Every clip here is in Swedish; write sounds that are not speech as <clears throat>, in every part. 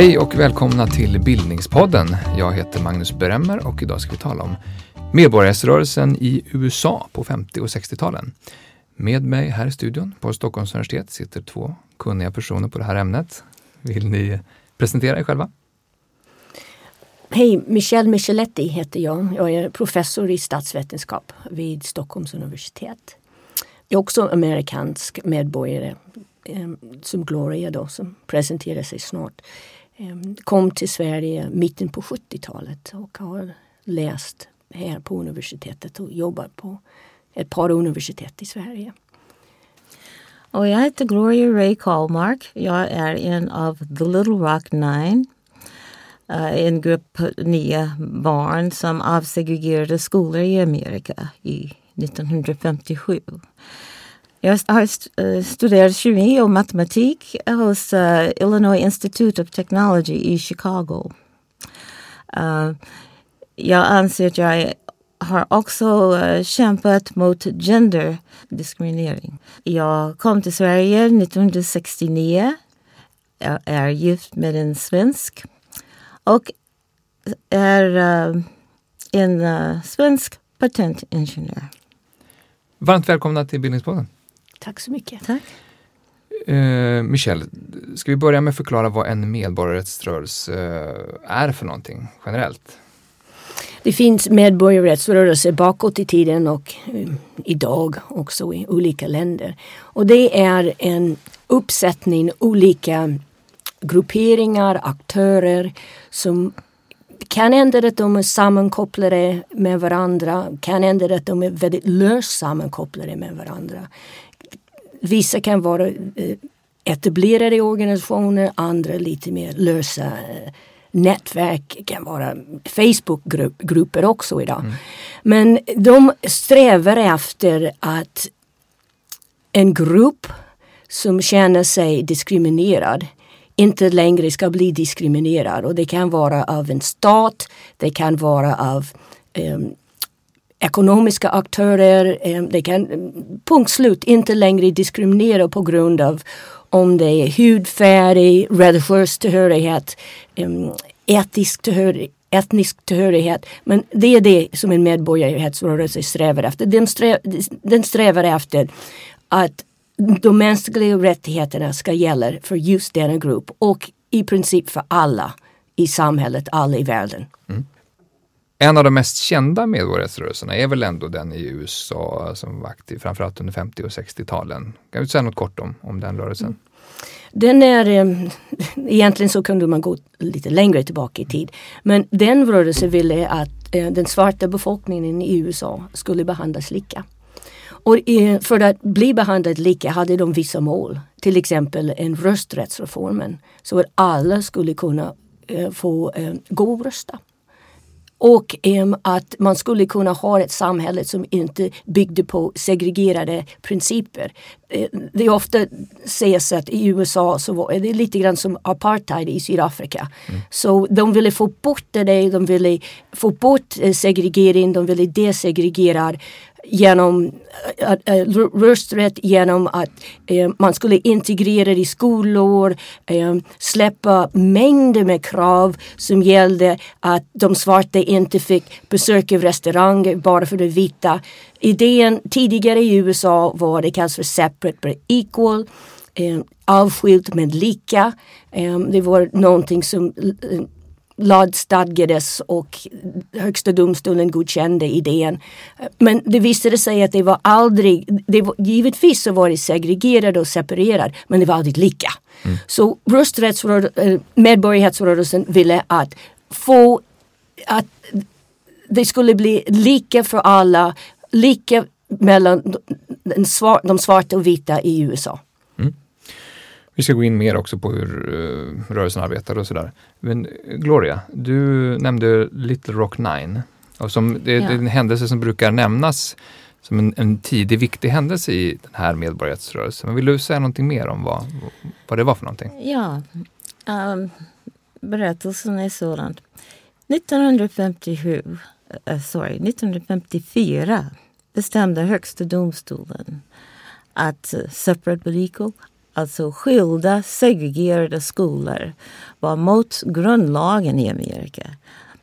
Hej och välkomna till Bildningspodden. Jag heter Magnus Bremmer och idag ska vi tala om medborgarrättsrörelsen i USA på 50 och 60-talen. Med mig här i studion på Stockholms universitet sitter två kunniga personer på det här ämnet. Vill ni presentera er själva? Hej, Michelle Micheletti heter jag. Jag är professor i statsvetenskap vid Stockholms universitet. Jag är också amerikansk medborgare eh, som Gloria då, som presenterar sig snart. Ehm, kom till Sverige mitten på 70-talet och har läst här på universitetet och jobbar på ett par universitet i Sverige. Och jag heter Gloria Ray Karlmark. Jag är en av The Little Rock Nine. Eh, en grupp nya barn som avsegregerade skolor i Amerika i 1957. Jag har eh, studerat kemi och matematik hos uh, Illinois Institute of Technology i Chicago. Uh, jag anser att jag har också uh, kämpat mot genderdiskriminering. Jag kom till Sverige 1969. Jag är gift med en svensk och är uh, en uh, svensk patentingenjör. Varmt välkomna till Bildningspodden. Tack så mycket. Tack. Uh, Michelle, ska vi börja med att förklara vad en medborgarrättsrörelse är för någonting generellt? Det finns medborgarrättsrörelser bakåt i tiden och um, idag också i olika länder. Och det är en uppsättning olika grupperingar, aktörer som kan hända att de är sammankopplade med varandra, kan hända att de är väldigt löst sammankopplade med varandra. Vissa kan vara eh, etablerade organisationer, andra lite mer lösa eh, nätverk, kan vara Facebookgrupper också idag. Mm. Men de strävar efter att en grupp som känner sig diskriminerad inte längre ska bli diskriminerad. Och det kan vara av en stat, det kan vara av um, ekonomiska aktörer. De det kan punkt slut inte längre diskriminera på grund av om det är hudfärg, religiös tillhörighet, etisk tillhörighet etnisk tillhörighet. Men det är det som en medborgarrättsrörelse strävar efter. Den, strä, den strävar efter att de mänskliga rättigheterna ska gälla för just denna grupp och i princip för alla i samhället, alla i världen. Mm. En av de mest kända medborgarrättsrörelserna är väl ändå den i USA som var aktiv framförallt under 50 och 60-talen. Kan du säga något kort om, om den rörelsen? Mm. Den är, eh, <laughs> egentligen så kunde man gå lite längre tillbaka i tid. Men den rörelsen ville att eh, den svarta befolkningen i USA skulle behandlas lika. Och eh, för att bli behandlad lika hade de vissa mål. Till exempel en rösträttsreformen. Så att alla skulle kunna eh, få eh, gå och rösta. Och um, att man skulle kunna ha ett samhälle som inte byggde på segregerade principer. Det, det ofta sägs att i USA så var det lite grann som apartheid i Sydafrika. Mm. Så de ville få bort det, de ville få bort eh, segregering, de ville desegregera genom äh, rösträtt, genom att äh, man skulle integrera i skolor, äh, släppa mängder med krav som gällde att de svarta inte fick besöka restauranger bara för de vita. Idén tidigare i USA var det kallas för separate but equal. avskilt men lika. det var någonting som lagstadgades och högsta domstolen godkände idén. Men det visade sig att det var aldrig, det var, givetvis så var det segregerat och separerat men det var aldrig lika. Mm. Så rösträttsrörelsen, eh, medborgarrättsrörelsen ville att få att det skulle bli lika för alla, lika mellan de svarta och vita i USA. Vi ska gå in mer också på hur uh, rörelsen arbetar och sådär. Men Gloria, du nämnde Little Rock Nine. Och som, det, ja. det är en händelse som brukar nämnas som en, en tidig viktig händelse i den här medborgarrättsrörelsen. Men vill du säga någonting mer om vad, vad det var för någonting? Ja, um, berättelsen är sådan. 1957, uh, sorry, 1954 bestämde högsta domstolen att separate but equal alltså skilda segregerade skolor var mot grundlagen i Amerika.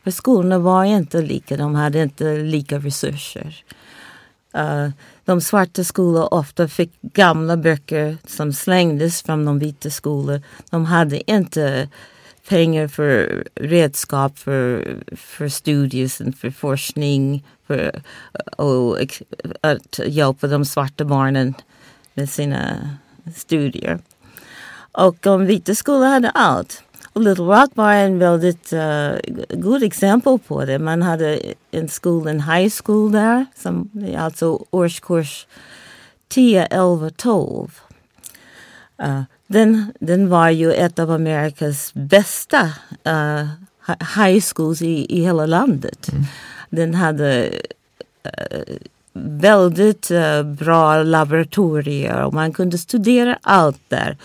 För skolorna var inte lika, de hade inte lika resurser. Uh, de svarta skolorna ofta fick gamla böcker som slängdes från de vita skolorna. De hade inte pengar för redskap för, för studier, för forskning för, och att hjälpa de svarta barnen med sina studier. Och de vita skolor hade allt. Och Little Rock var en väldigt uh, god exempel på det. Man hade en skola, en high school där, som alltså årskurs 10, 11, 12. Uh, den, den var ju ett av Amerikas bästa uh, high schools i, i hela landet. Mm. Den hade uh, väldigt uh, bra laboratorier och man kunde studera allt där.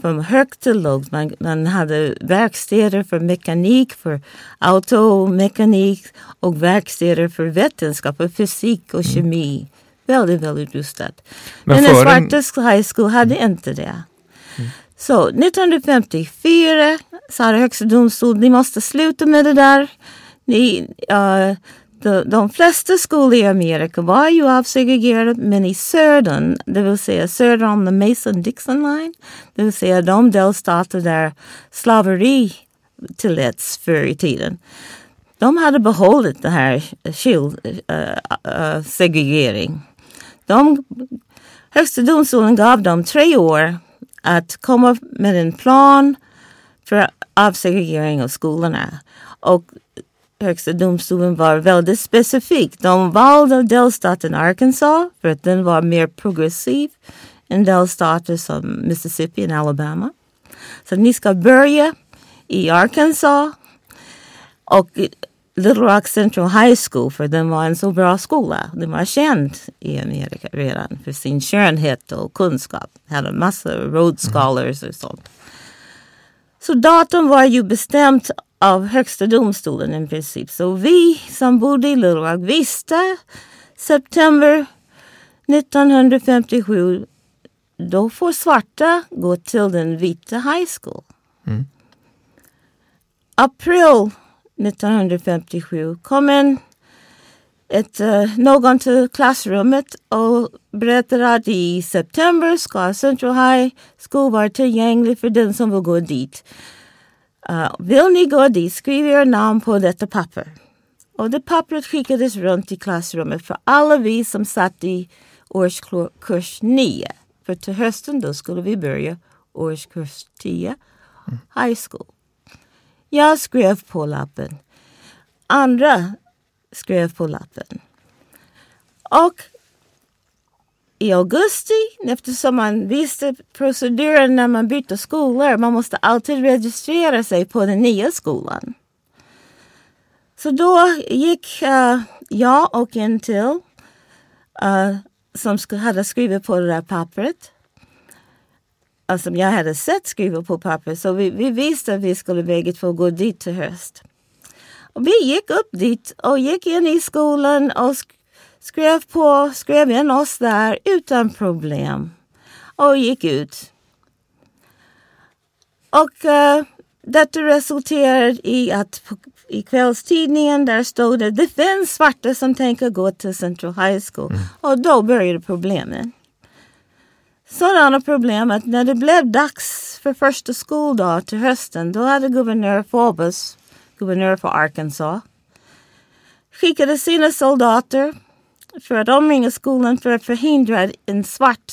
Från högt till lågt. Man, man hade verkstäder för mekanik, för automekanik och verkstäder för vetenskap, för fysik och mm. kemi. Väldigt, väldigt rustat. Men, Men en svarta high school hade mm. inte det. Mm. Så 1954 sa Högsta domstolen, ni måste sluta med det där. Ni, uh, de, de flesta skolor i Amerika var ju avsegregerade men i södern, det vill säga söder om the Mason-Dixon line, det vill säga de delstater där slaveri tilläts förr i tiden. De hade behållit den här skild, uh, uh, segregering. De, högsta domstolen gav dem tre år att komma med en plan för avsegregering av skolorna. Och Högsta domstolen var väldigt specifik. De valde delstaten Arkansas för att den var mer progressiv än delstater som Mississippi och Alabama. Så ni ska börja i Arkansas och Little Rock Central High School för den var en så bra skola. Den var känd i Amerika redan för sin skönhet och kunskap. Den Hade massa Rhodes Scholars och sånt. Så datum var ju bestämt av Högsta domstolen i princip. Så vi som bodde i Little Rock visste september 1957 då får svarta gå till den vita high school. Mm. April 1957 kom en, ett, uh, någon till klassrummet och berättade att i september ska Central High School vara tillgänglig för den som vill gå dit. Uh, vill ni gå dit, skriv er namn på detta papper. Och det pappret skickades runt i klassrummet för alla vi som satt i årskurs 9. För till hösten då skulle vi börja årskurs 10, mm. high school. Jag skrev på lappen. Andra skrev på lappen. Och i augusti, eftersom man visste proceduren när man byter skolor, man måste alltid registrera sig på den nya skolan. Så då gick uh, jag och en till uh, som hade skrivit på det där pappret. Uh, som jag hade sett skriva på pappret. Så vi, vi visste att vi skulle bägge två gå dit till höst. Och vi gick upp dit och gick in i skolan och skrev på, skrev in oss där utan problem och gick ut. Och uh, detta resulterade i att i kvällstidningen där stod det det finns svarta som tänker gå till Central High School. Mm. Och då började problemen. Sådana problem att när det blev dags för första skoldag till hösten då hade guvernör Forbes, guvernör för Arkansas, skickade sina soldater för att omringa skolan för att förhindra att en svart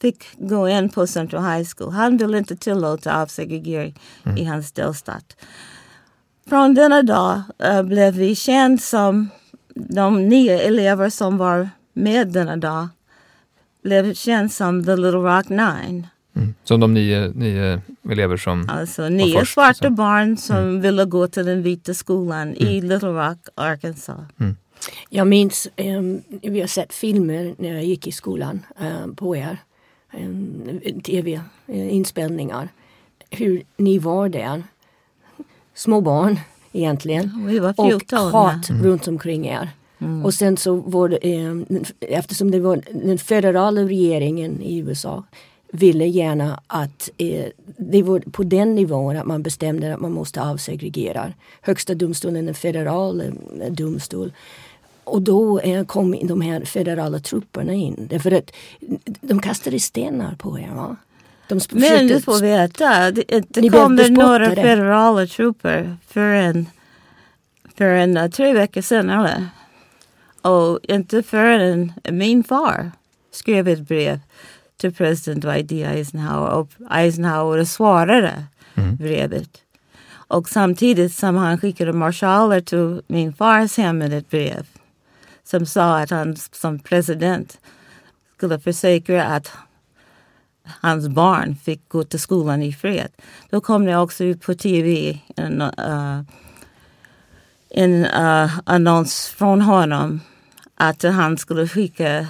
fick gå in på Central High School. Han ville inte tillåta avsegregering mm. i hans delstat. Från denna dag uh, blev vi känd som de nio elever som var med denna dag blev känd som The Little Rock Nine. Mm. Som de nio, nio elever som Alltså nio först, svarta så. barn som mm. ville gå till den vita skolan mm. i Little Rock, Arkansas. Jag minns, eh, vi har sett filmer när jag gick i skolan eh, på er. Eh, Tv-inspelningar. Hur ni var där. Små barn egentligen. Vi var 14, och hat mm. runt omkring er. Mm. Och sen så var det, eh, eftersom det var den federala regeringen i USA ville gärna att eh, det var på den nivån att man bestämde att man måste avsegregera. Högsta domstolen en federal eh, domstol. Och då eh, kom de här federala trupperna in. Därför att de kastade stenar på er. Va? De Men du får veta, det, det kommer några federala trupper för en, för en uh, tre veckor senare. Och inte förrän min far skrev ett brev till president Dwight D. Eisenhower och Eisenhower svarade mm. brevet. Och samtidigt som han skickade marschaller till min fars hem med ett brev som sa att han som president skulle försäkra att hans barn fick gå till skolan i fred. Då kom det också ut på tv en, uh, en uh, annons från honom att han skulle skicka eh,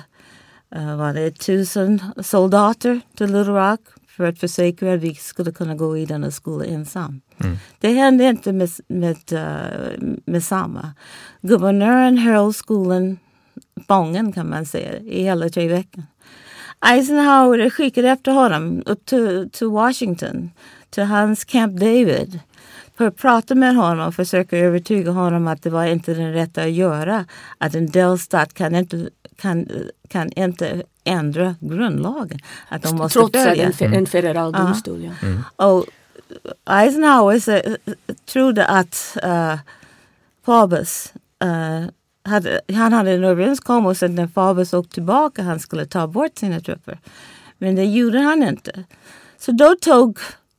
uh, var det tusen soldater till Little Rock för att försäkra att vi skulle kunna gå i denna skola ensam. Mm. Det hände inte med, med, uh, med samma. Guvernören höll skolan fången kan man säga i hela tre veckor. Eisenhower skickade efter honom upp till, till Washington, till hans Camp David för att prata med honom och försöka övertyga honom att det var inte den rätta att göra. Att en delstat kan inte, kan, kan inte ändra grundlagen. Att de måste Trots följa. en, en federal domstol. Ja. Mm. Och Eisenhower trodde att uh, Faubus uh, hade, han hade en överenskommelse att när Faubus åkte tillbaka han skulle ta bort sina trupper. Men det gjorde han inte. Så då tog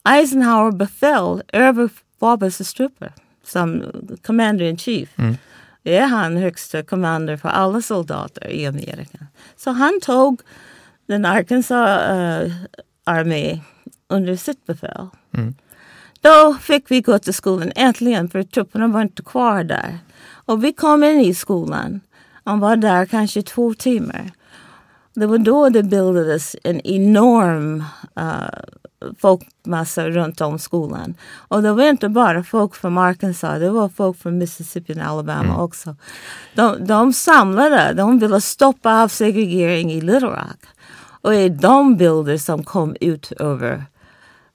Eisenhower befäl över Faubus trupper som commander in chief. Mm. Är han högsta kommandör för alla soldater i Amerika. Så han tog den Arkansas uh, armé under sitt befäl. Mm. Då fick vi gå till skolan äntligen för trupperna var inte kvar där. Och vi kom in i skolan. Han var där kanske två timmar. Det var då det bildades en enorm uh, folkmassa runt om skolan. Och det var inte bara folk från Arkansas, det var folk från Mississippi och Alabama mm. också. De, de samlade, de ville stoppa av segregering i Little Rock. Och det är de bilder som kom ut över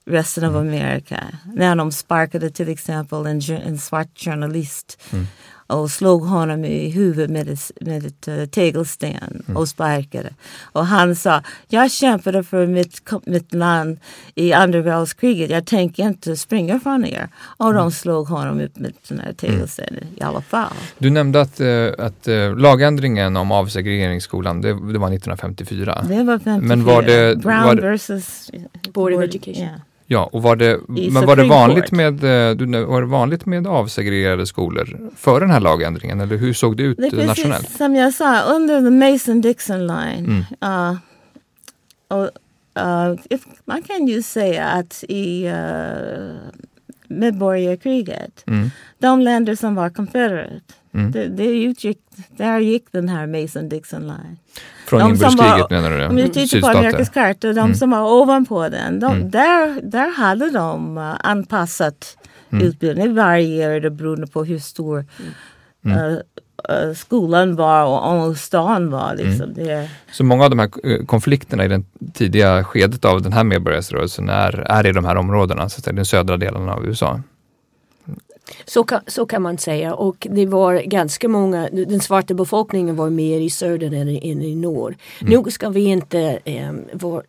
resten av mm. Amerika. När de sparkade till exempel en, en svart journalist mm och slog honom i huvudet med ett, med ett uh, tegelsten mm. och sparkade. Och han sa, jag kämpade för mitt, mitt land i andra världskriget, jag tänker inte springa från er. Och de mm. slog honom upp med den här tegelstenen mm. i alla fall. Du nämnde att, uh, att uh, lagändringen om avsegregeringsskolan, det, det var 1954. Det var 54. Men var det, Brown var versus Board of Education. Yeah. Ja, och var det, men var det, vanligt med, eh, var det vanligt med avsegregerade skolor före den här lagändringen eller hur såg det ut det nationellt? Precis som jag sa, under the Mason-Dixon line. Mm. Uh, och, uh, if, man kan ju säga att i uh, medborgarkriget, mm. de länder som var confederate, mm. det, det utgick, där gick den här Mason-Dixon line. Från inbördeskriget menar du? Om du tittar på Amerikas karta, de mm. som var ovanpå den, de, mm. där, där hade de uh, anpassat mm. utbildning. Det varierade beroende på hur stor uh, skolan var och om stan var. Mm. Liksom. Det... Så många av de här eh, konflikterna i det tidiga skedet av den här medborgarrörelsen är, är i de här områdena, så den södra delen av USA? Så kan, så kan man säga och det var ganska många, den svarta befolkningen var mer i söder än, än i norr. Mm. Nu ska vi inte eh, var,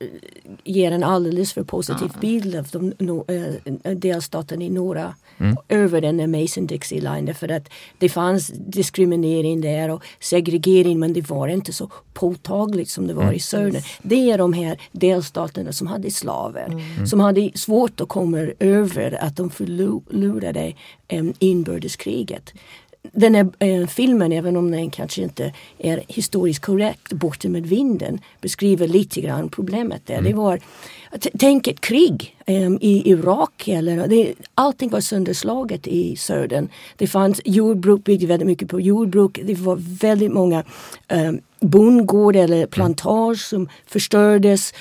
ge en alldeles för positiv ah. bild av de, no, eh, delstaten i norra mm. över den Mason-Dixie line för att det fanns diskriminering där och segregering men det var inte så påtagligt som det var mm. i söder. Det är de här delstaterna som hade slaver mm. som hade svårt att komma över att de förlorade inbördeskriget. Den här eh, filmen, även om den kanske inte är historiskt korrekt, Borta med vinden, beskriver lite grann problemet där. Mm. Det var Tänk ett krig um, i Irak. Eller, det, allting var sönderslaget i södern. Det fanns jordbruk, byggde väldigt mycket på jordbruk. Det var väldigt många um, bondgård eller plantage som förstördes.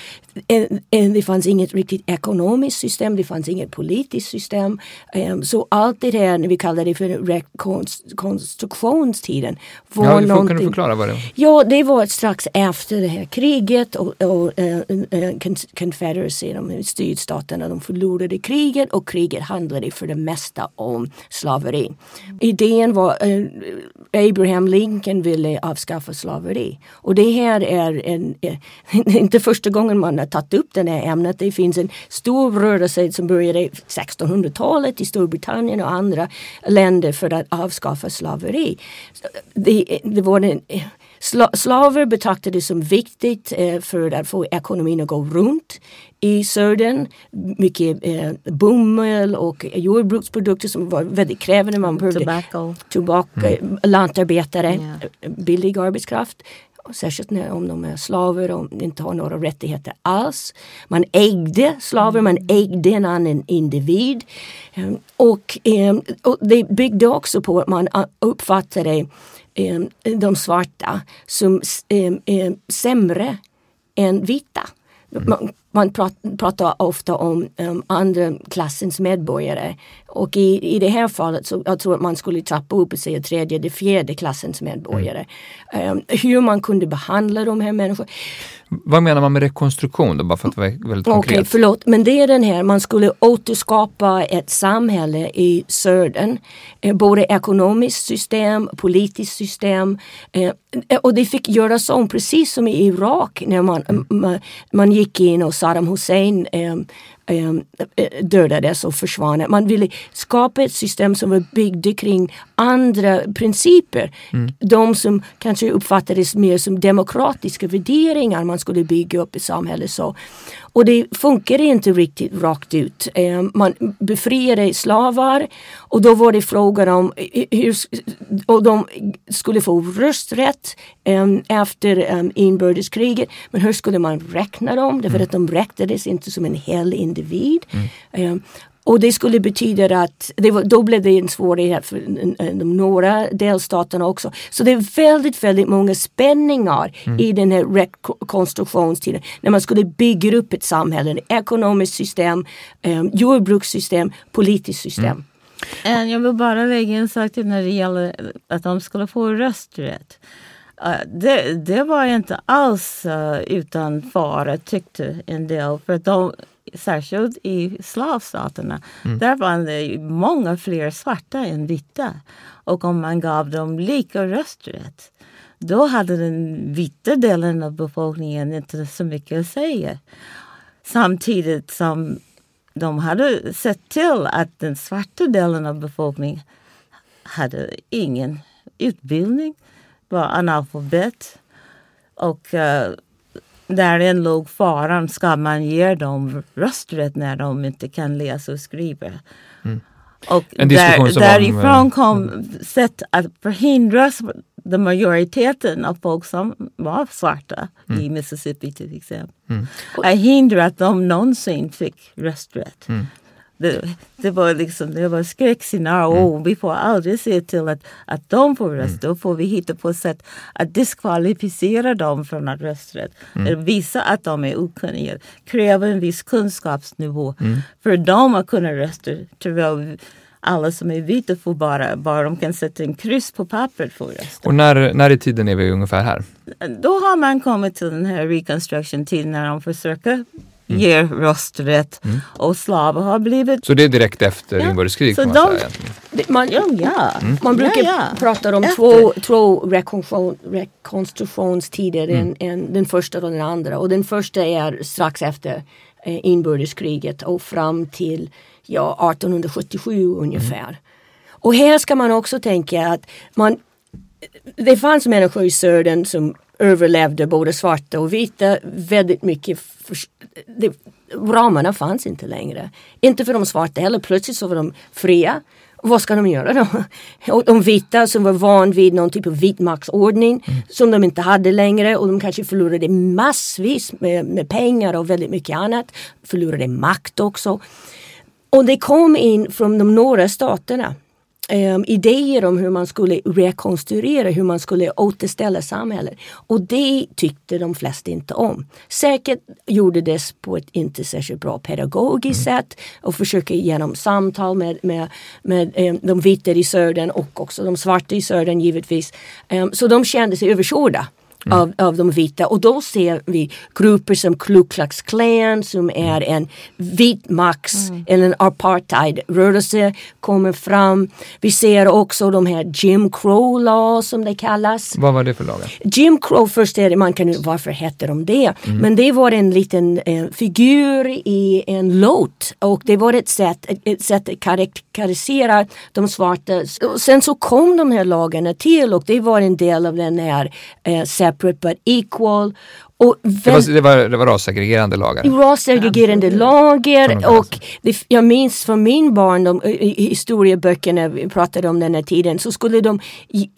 Det fanns inget riktigt ekonomiskt system, det fanns inget politiskt system. Ehm, så allt det här, när vi kallar det för rekonstruktionstiden. Var ja, får, kan du förklara vad det var? Ja, det var strax efter det här kriget och, och Confederacy, de sydstaterna, de förlorade kriget och kriget handlade för det mesta om slaveri. Idén var, uh, Abraham Lincoln ville avskaffa slaveri och det här är en, <laughs> inte första gången man har tagit upp det här ämnet. Det finns en stor rörelse som började 1600-talet i Storbritannien och andra länder för att avskaffa slaveri. Det, det var en, Sla slaver betraktades som viktigt eh, för att få ekonomin att gå runt i södern. Mycket eh, bomull och jordbruksprodukter som var väldigt krävande. Man behövde tobacco, tobacco mm. lantarbetare, yeah. billig arbetskraft särskilt när, om de är slaver och inte har några rättigheter alls. Man ägde slaver, man ägde en annan individ. Ehm, och, ehm, och det byggde också på att man uppfattade ehm, de svarta som sämre än vita. Man, man pratar ofta om um, andra klassens medborgare och i, i det här fallet så jag tror att man skulle trappa upp och säga tredje, det fjärde klassens medborgare. Mm. Um, hur man kunde behandla de här människorna. Vad menar man med rekonstruktion då, bara för att vara väldigt konkret? Okej, okay, förlåt, men det är den här, man skulle återskapa ett samhälle i södern. Eh, både ekonomiskt system, politiskt system. Eh, och det fick göras om precis som i Irak när man, mm. man, man gick in och Saddam Hussein eh, eh, eh, dödades och försvann. Man ville skapa ett system som var byggt kring andra principer. Mm. De som kanske uppfattades mer som demokratiska värderingar man skulle bygga upp i samhället. Så. Och det funkar inte riktigt rakt ut. Eh, man befriade slavar och då var det frågan om hur och de skulle få rösträtt um, efter inbördeskriget. Men hur skulle man räkna dem? Därför mm. att de räknades inte som en hel individ. Mm. Och det skulle betyda att det var, då blev det en svårighet för de norra delstaterna också. Så det är väldigt, väldigt många spänningar mm. i den här rekonstruktionstiden. När man skulle bygga upp ett samhälle, ett ekonomiskt system, um, jordbrukssystem, politiskt system. Mm. Jag vill bara lägga en sak till när det gäller att de skulle få rösträtt. Det, det var inte alls utan fara tyckte en del. För de, särskilt i slavstaterna, mm. där var det många fler svarta än vita. Och om man gav dem lika rösträtt, då hade den vita delen av befolkningen inte så mycket att säga. Samtidigt som de hade sett till att den svarta delen av befolkningen hade ingen utbildning, var analfabet. Och uh, Därin låg faran. Ska man ge dem rösträtt när de inte kan läsa och skriva? Mm. Och där, därifrån om, kom mm. sätt att förhindra den majoriteten av folk som var svarta mm. i Mississippi till exempel. Mm. Att hindra att de någonsin fick rösträtt. Det, det, var liksom, det var skräckscenario. Mm. Oh, vi får aldrig se till att, att de får rösta. Mm. Då får vi hitta på sätt att diskvalificera dem från att rösträtt. Mm. Visa att de är okunniga. Kräva en viss kunskapsnivå mm. för dem att kunna rösta. Tyvärr, alla som är vita får bara, bara de kan sätta en kryss på pappret för rösta. Och när, när i tiden är vi ungefär här? Då har man kommit till den här reconstruction-tiden när de försöker mm. ger rösträtt mm. och slavar har blivit... Så det är direkt efter ja. inbördeskriget kan man de, säga? Man, ja, ja. Mm. man brukar ja, ja. prata om två, två rekonstruktion, rekonstruktionstider, mm. en, en, den första och den andra. Och den första är strax efter eh, inbördeskriget och fram till ja, 1877 ungefär. Mm. Och här ska man också tänka att man det fanns människor i södern som överlevde både svarta och vita väldigt mycket. För, det, ramarna fanns inte längre. Inte för de svarta heller. Plötsligt så var de fria. vad ska de göra då? <laughs> Och de vita som var van vid någon typ av vitmaktsordning mm. som de inte hade längre och de kanske förlorade massvis med, med pengar och väldigt mycket annat. Förlorade makt också. Och det kom in från de norra staterna um, idéer om hur man skulle rekonstruera, hur man skulle återställa samhället. Och det tyckte de flesta inte om. Säkert gjorde det på ett inte särskilt bra pedagogiskt mm. sätt och försöker genom samtal med, med, med um, de vita i södern och också de svarta i södern givetvis. Um, så de kände sig överkörda mm. av, av de vita. Och då ser vi grupper som Ku Klux Klan som är en vit max mm. eller en apartheidrörelse kommer fram. Vi ser också de här Jim Crow laws som det kallas. Vad var det för lagar? Jim Crow först är det, man kan varför hette de det? Mm. Men det var en liten eh, figur i en låt och det var ett sätt, ett, ett sätt att karaktärisera de svarta. Sen så kom de här lagarna till och det var en del av den här eh, separate but equal. Och det, var, det, var, det var rassegregerande lagar? Rassegregerande lagar och det, jag minns från min barndom, i historieböckerna vi pratade om den här tiden, så, skulle de,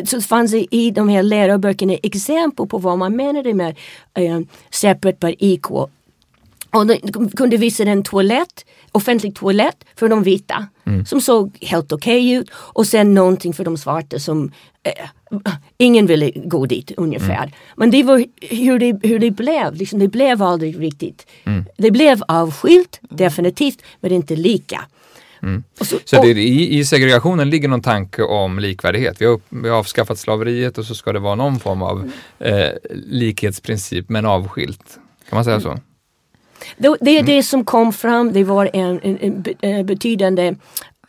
så fanns det i de här läroböckerna exempel på vad man menade med uh, separate but equal. Och de kunde visa en toalett, offentlig toalett för de vita mm. som såg helt okej okay ut och sen någonting för de svarta som eh, ingen ville gå dit ungefär. Mm. Men det var hur det, hur det blev, liksom, det blev aldrig riktigt. Mm. Det blev avskilt definitivt men inte lika. Mm. Så, så det, i, i, segregationen ligger någon tanke om likvärdighet. Vi har, vi har avskaffat slaveriet och så ska det vara någon form av eh, likhetsprincip men avskilt. Kan man säga så? Det, det är det som kom fram. Det var en, en, en betydande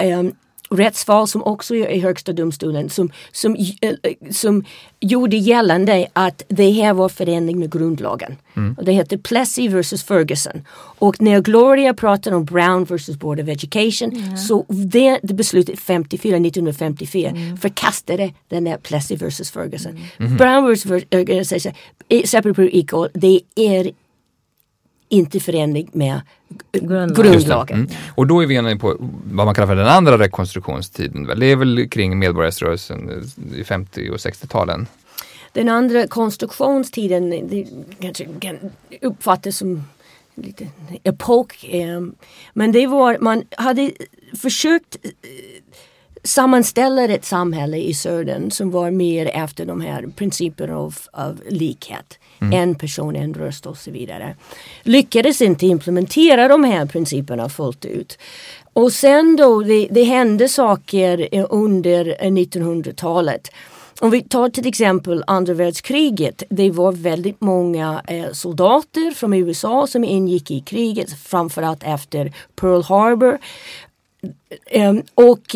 um, rättsfall som också är i Högsta domstolen som, som, eh, som gjorde gällande att det här var förändring med grundlagen. Mm. Och det heter Plessy vs Ferguson. Och när Gloria pratar om Brown vs Board of Education mm. så det, det beslutet 54, 1954 mm. förkastade den där Plessy vs Ferguson. Mm. Brown vs Ferguson, separate equal, det är inte förenlig med grundlagen. Mm. Och då är vi inne på vad man kallar för den andra rekonstruktionstiden. Det är väl kring medborgarrörelsen i 50 och 60-talen? Den andra konstruktionstiden det kanske kan uppfattas som lite epok. Eh, men det var, man hade försökt eh, sammanställa ett samhälle i södern som var mer efter de här principerna av, av likhet. Mm. En person, en röst och så vidare. Lyckades inte implementera de här principerna fullt ut. Och sen då, det, det hände saker eh, under eh, 1900-talet. Om vi tar till exempel andra världskriget. Det var väldigt många eh, soldater från USA som ingick i kriget, framförallt efter Pearl Harbor. Eh, och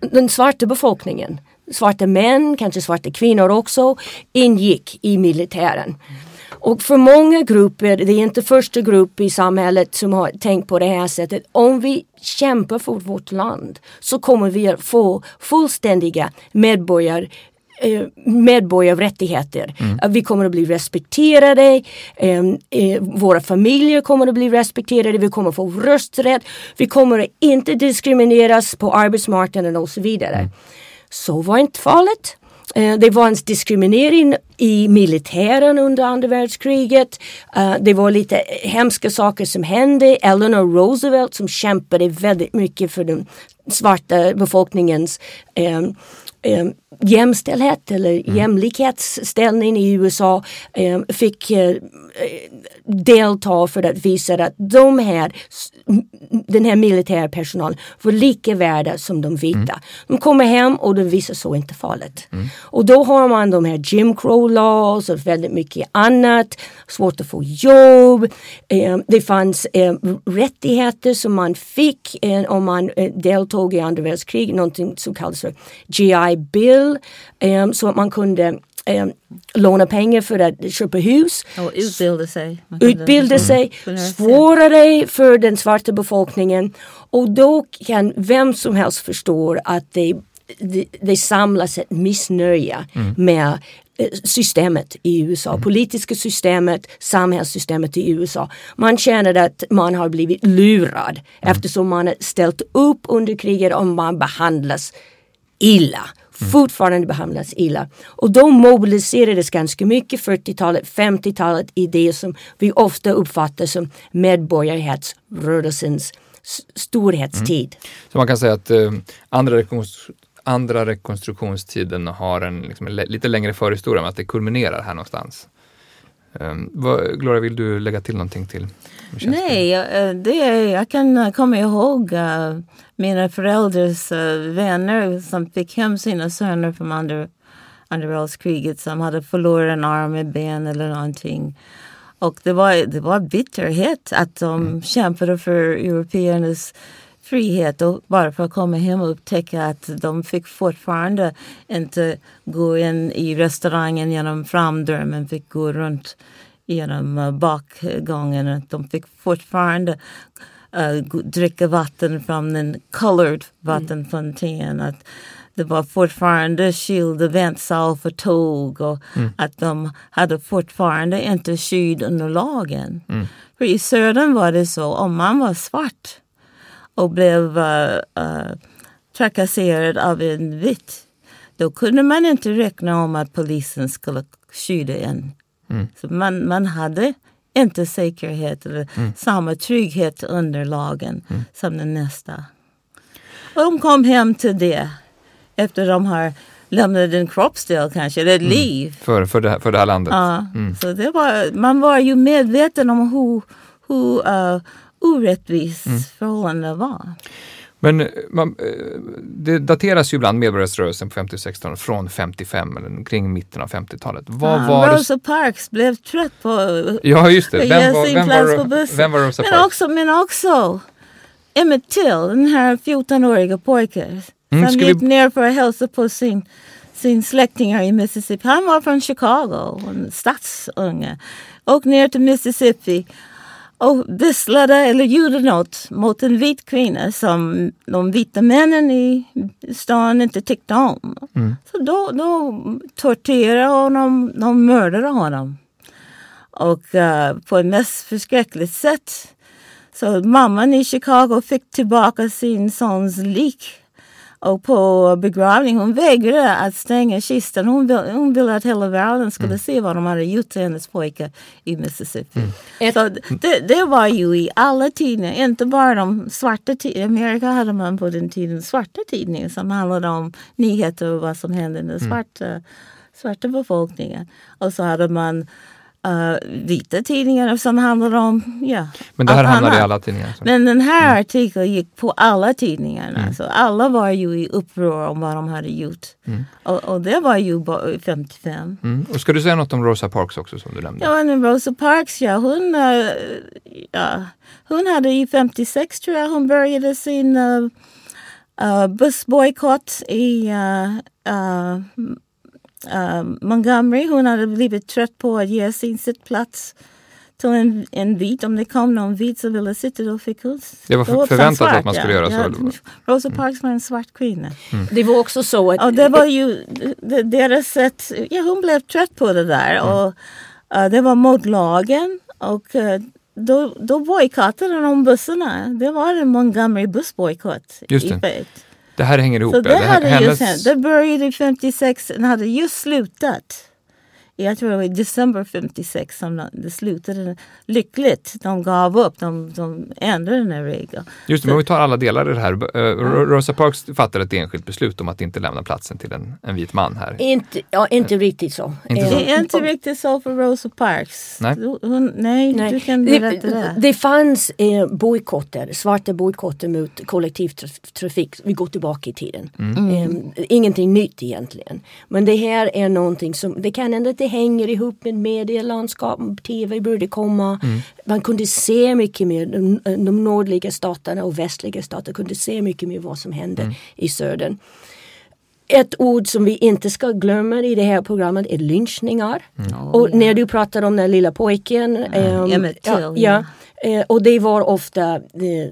den svarta befolkningen svarta män, kanske svarta kvinnor också, ingick i militären. Och för många grupper, det är inte första grupp i samhället som har tänkt på det här sättet. Om vi kämpar för vårt land så kommer vi att få fullständiga medborgar eh, medborgarrättigheter. Mm. Vi kommer att bli respekterade, eh, eh, våra familjer kommer att bli respekterade, vi kommer att få rösträtt, vi kommer att inte diskrimineras på arbetsmarknaden och så vidare. Mm. Så var inte fallet. Eh, det var en diskriminering i militären under andra världskriget. Eh, det var lite hemska saker som hände. Eleanor Roosevelt som kämpade väldigt mycket för den svarta befolkningens eh, jämställdhet eller mm. jämlikhetsställning i USA eh, fick eh, delta för att visa att de här, den här militärpersonalen var lika värda som de vita. Mm. De kommer hem och de visar så inte fallet. Mm. Och då har man de här Jim Crow laws och väldigt mycket annat. Svårt att få jobb. Eh, det fanns eh, rättigheter som man fick eh, om man eh, deltog i andra världskriget, någonting som kallas för GI Bill. Eh, så att man kunde eh, låna pengar för att köpa hus. Och utbilda sig. Utbilda sig. Mm. Svårare för den svarta befolkningen. Och då kan vem som helst förstå att det det, det samlas ett missnöje mm. med eh, systemet i USA, mm. politiska systemet, samhällssystemet i USA. Man känner att man har blivit lurad mm. eftersom man har ställt upp under kriget och man behandlas illa. Mm. Fortfarande behandlas illa. Och då mobiliserades ganska mycket 40-talet, 50-talet i det som vi ofta uppfattar som medborgarrättsrörelsens storhetstid. Mm. Så man kan säga att eh, andra, rekonstru andra rekonstruktionstiden har en liksom, lite längre förhistoria men att det kulminerar här någonstans. Um, vad, Gloria, vill du lägga till någonting till? Nej, eh, det, jag kan eh, komma ihåg uh, mina föräldrars uh, vänner som fick hem sina söner från andra, andra världskriget som hade förlorat en arm, ett ben eller någonting. Och det var, det var bitterhet att de mm. kämpade för européernas frihet och bara för att komma hem och upptäcka att de fick fortfarande inte gå in i restaurangen genom framdörren, fick gå runt genom uh, bakgången. De fick fortfarande uh, dricka vatten från en colored vattenfontän. Mm det var fortfarande skilda väntsal för tåg och mm. att de hade fortfarande inte skydd under lagen. Mm. För i södern var det så, om man var svart och blev uh, uh, trakasserad av en vitt, då kunde man inte räkna om att polisen skulle skydda en. Mm. Så man, man hade inte säkerhet eller mm. samma trygghet under lagen mm. som den nästa. Och de kom hem till det efter de har lämnat en kroppsdel kanske, eller ett mm. liv. För, för, det, här, för det här landet. Ja, mm. så det var, man var ju medveten om hur, hur uh, orättvis mm. förhållandena var. Men eh, man, eh, det dateras ju ibland medborgarrättsrörelsen på 50 16 från 55 eller kring mitten av 50-talet. Vad ja, var Rosa det... Parks blev trött på <laughs> Ja just det, vem var, vem var, vem var Rosa men Parks? Också, men också Emmett Till, den här 14-åriga pojken Mm, han gick vi... ner för att hälsa på sin, sin släktingar i Mississippi. Han var från Chicago, en stadsunge. Och ner till Mississippi och visslade eller gjorde något mot en vit kvinna som de vita männen i stan inte tyckte om. Mm. Så då, då torterade honom, de mördade honom. Och uh, på ett mest förskräckligt sätt. Så mamman i Chicago fick tillbaka sin sons lik och på begravningen, hon vägrade att stänga kistan. Hon, vill, hon ville att hela världen skulle mm. se vad de hade gjort till hennes pojkar i Mississippi. Mm. Så det, det, var ju i alla tidningar, inte bara de svarta tidningarna. Amerika hade man på den tiden svarta tidningar som handlade om nyheter och vad som hände i den mm. svarta, mm. svarta befolkningen. Och så hade man uh, vita tidningar som handlar om ja, Men det här hamnar i alla tidningar? Så. Men den här mm. artikeln gick på alla tidningarna. Mm. Så alla var ju i uppror om vad de hade gjort. Mm. Och, och, det var ju 55. Mm. Och ska du säga något om Rosa Parks också som du nämnde? Ja, men Rosa Parks, ja hon, uh, ja, hon hade i 56 tror jag hon började sin uh, uh, bussbojkott i uh, uh, Montgomery. Hon hade blivit trött på att ge sin sittplats till en, en vit. Om det kom någon vit som ville sitta då fick hon Det var för, förväntat svart, att man skulle ja. göra så? Ja, Rosa mm. Parks var en svart kvinna. Mm. Det var också så att... Och det var ju deras sätt. Ja, hon blev trött på det där. Mm. Och, uh, det var mot lagen. Och uh, då, då bojkottade de bussarna. Det var en Montgomery bussbojkott. Just det. Det här hänger ihop. Så det, hade hennes... just Det började 56, den hade just slutat jag tror det var i december 56 som det slutade lyckligt. De gav upp, de, de ändrade den här regeln. Just det, men om vi tar alla delar i det här. Uh, Rosa Parks fattade ett enskilt beslut om att inte lämna platsen till en, en vit man här. Inte, ja, inte riktigt så. Inte så. Det är inte riktigt så för Rosa Parks. Nej, Hon, nej, nej. du kan berätta det. Det, det fanns eh, bojkotter, svarta bojkotter mot kollektivtrafik. Vi går tillbaka i tiden. Mm. Eh, ingenting nytt egentligen. Men det här är någonting som, det kan ändå det hänger ihop med medielandskap, tv började komma. Mm. Man kunde se mycket mer, de, de nordliga staterna och västliga stater kunde se mycket mer vad som hände mm. i södern. Ett ord som vi inte ska glömma i det här programmet är lynchningar. Mm. och yeah. när du pratar om den lilla pojken. Mm. Um, ja, ja, ja, eh, och det var ofta eh,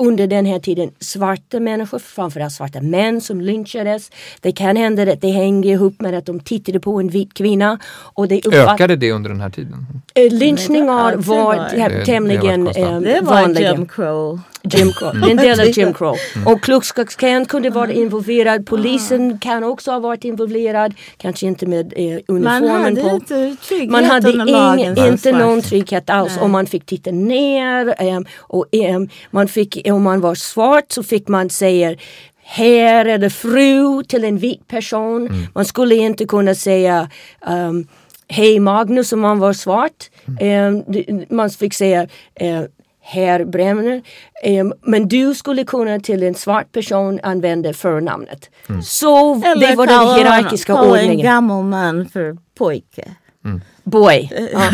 under den här tiden svarta människor, framförallt svarta män som lynchades. Det kan hända att det hänger ihop med att de tittade på en vit kvinna. Och det Ökade det under den här tiden? Eh, lynchningar var, var tämligen det var vanliga. Jim Crow. Jim Crow. En del av Jim Crow. Mm. Och Klux Klux Klan kunde vara involverad. Polisen kan också ha varit involverad. Kanske inte med eh, uniformen på. Man hade inte trygghet Man hade ing, inte någon trygghet alls. Nej. Om man fick titta ner. Eh, och eh, man fick, om man var svart så fick man säga herr eller fru till en vit person. Mm. Man skulle inte kunna säga um, Hej Magnus om man var svart. Mm. Um, man fick säga uh, herr Bremner. Um, men du skulle kunna till en svart person använda förnamnet. Mm. Så Eller det var den hierarkiska kalla ordningen. en gammal man för pojke. Mm. Boy. Ja.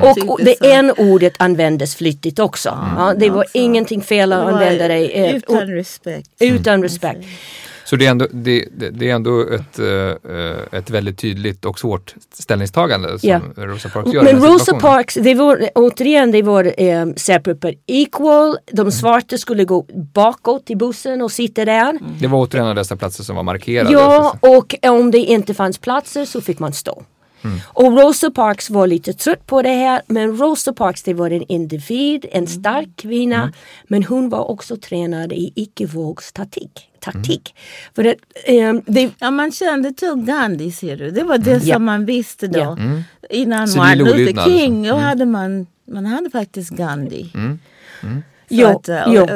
<laughs> och, och det en ordet användes flyttigt också. Ja, det var ingenting fel att använda det. Eh, utan respekt. Utan respekt. Så det är ändå, det, det är ändå ett, uh, ett väldigt tydligt och svårt ställningstagande som yeah. Rosa Parks gör. Men Rosa Parks, det var återigen det var um, separate but equal. De mm. svarta skulle gå bakåt i bussen och sitta där. Mm. Det var återigen dessa platser som var markerade. Ja, och om det inte fanns platser så fick man stå. Mm. Och Rosa Parks var lite trött på det här men Rosa Parks det var en individ, en mm. stark kvinna mm. men hon var också tränad i icke-vågstaktik. Taktik. Mm. För det, um, det, ja, man kände till Gandhi ser du. Det var det mm. som man visste då. Yeah. Mm. Innan Martin Luther King då hade man, man hade faktiskt Gandhi. Jo, att, uh, jo.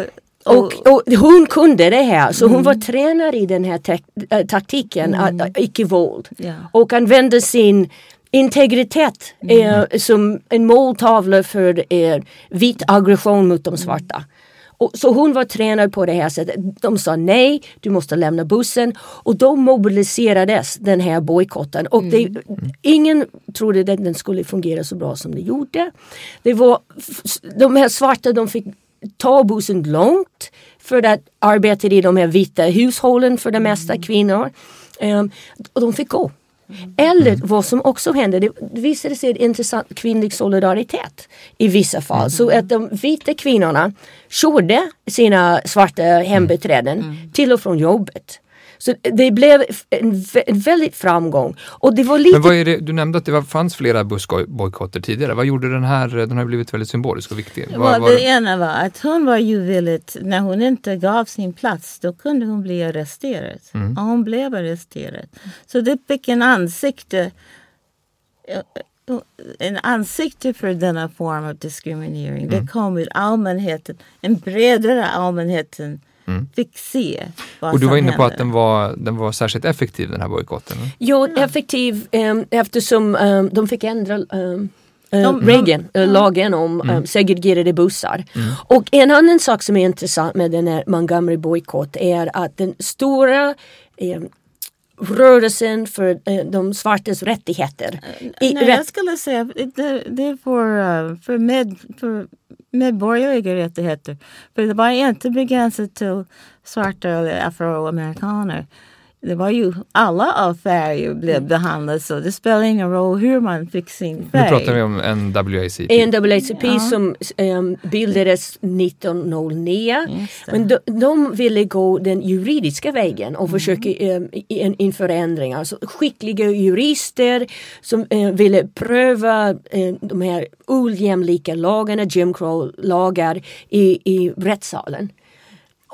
Och, och, hon kunde det här så mm. hon var tränare i den här äh, taktiken, mm. att, icke-våld. Yeah. Och använde sin integritet mm. eh, som en måltavla för eh, vit aggression mot de svarta. Och, så hon var tränad på det här sättet. De sa nej, du måste lämna bussen. Och då mobiliserades den här bojkotten. Och det, mm. ingen trodde att den skulle fungera så bra som det gjorde. Det var, de här svarta de fick ta bussen långt för att arbeta i de här vita hushållen för det mesta mm. kvinnor. Um, och de fick gå. Mm. Eller vad som också hände, det visade sig intressant kvinnlig solidaritet i vissa fall. Mm. Så att de vita kvinnorna körde sina svarta hembiträden mm. till och från jobbet. Så det blev en, en väldigt framgång. Och det var lite... Men vad är det, du nämnde att det var, fanns flera bussbojkotter tidigare. Vad gjorde den här? Den har blivit väldigt symbolisk och viktig. Vad, well, var det, det ena var att hon var ju väldigt, när hon inte gav sin plats då kunde hon bli arresterad. Mm. Och hon blev arresterad. Så det fick en ansikte en ansikte för denna form av diskriminering. Mm. Det kom ur allmänheten, en bredare allmänheten mm. fick se vad Och du var inne på att den var, den var särskilt effektiv den här bojkotten? Jo, effektiv um, eftersom um, de fick ändra um, de, regeln, de, lagen om mm. segregerade bussar. Mm. Och en annan sak som är intressant med den här Montgomery bojkott är att den stora eh, rörelsen för eh, de svartas rättigheter. I, Nej, rätt... Jag skulle säga det, det är för, uh, för, med, för medborgerliga rättigheter. För det var inte begränsat till svarta eller afroamerikaner det var ju alla av färger blev mm. behandlade så det spelar ingen roll hur man fick sin färg. Nu pratar vi om NAACP. NAACP ja. som um, bildades 1909. Men de, de, ville gå den juridiska vägen och mm. försöka um, in, införa ändringar. Alltså, skickliga jurister som uh, ville pröva uh, de här ojämlika lagarna, Jim Crow-lagar i, i rättssalen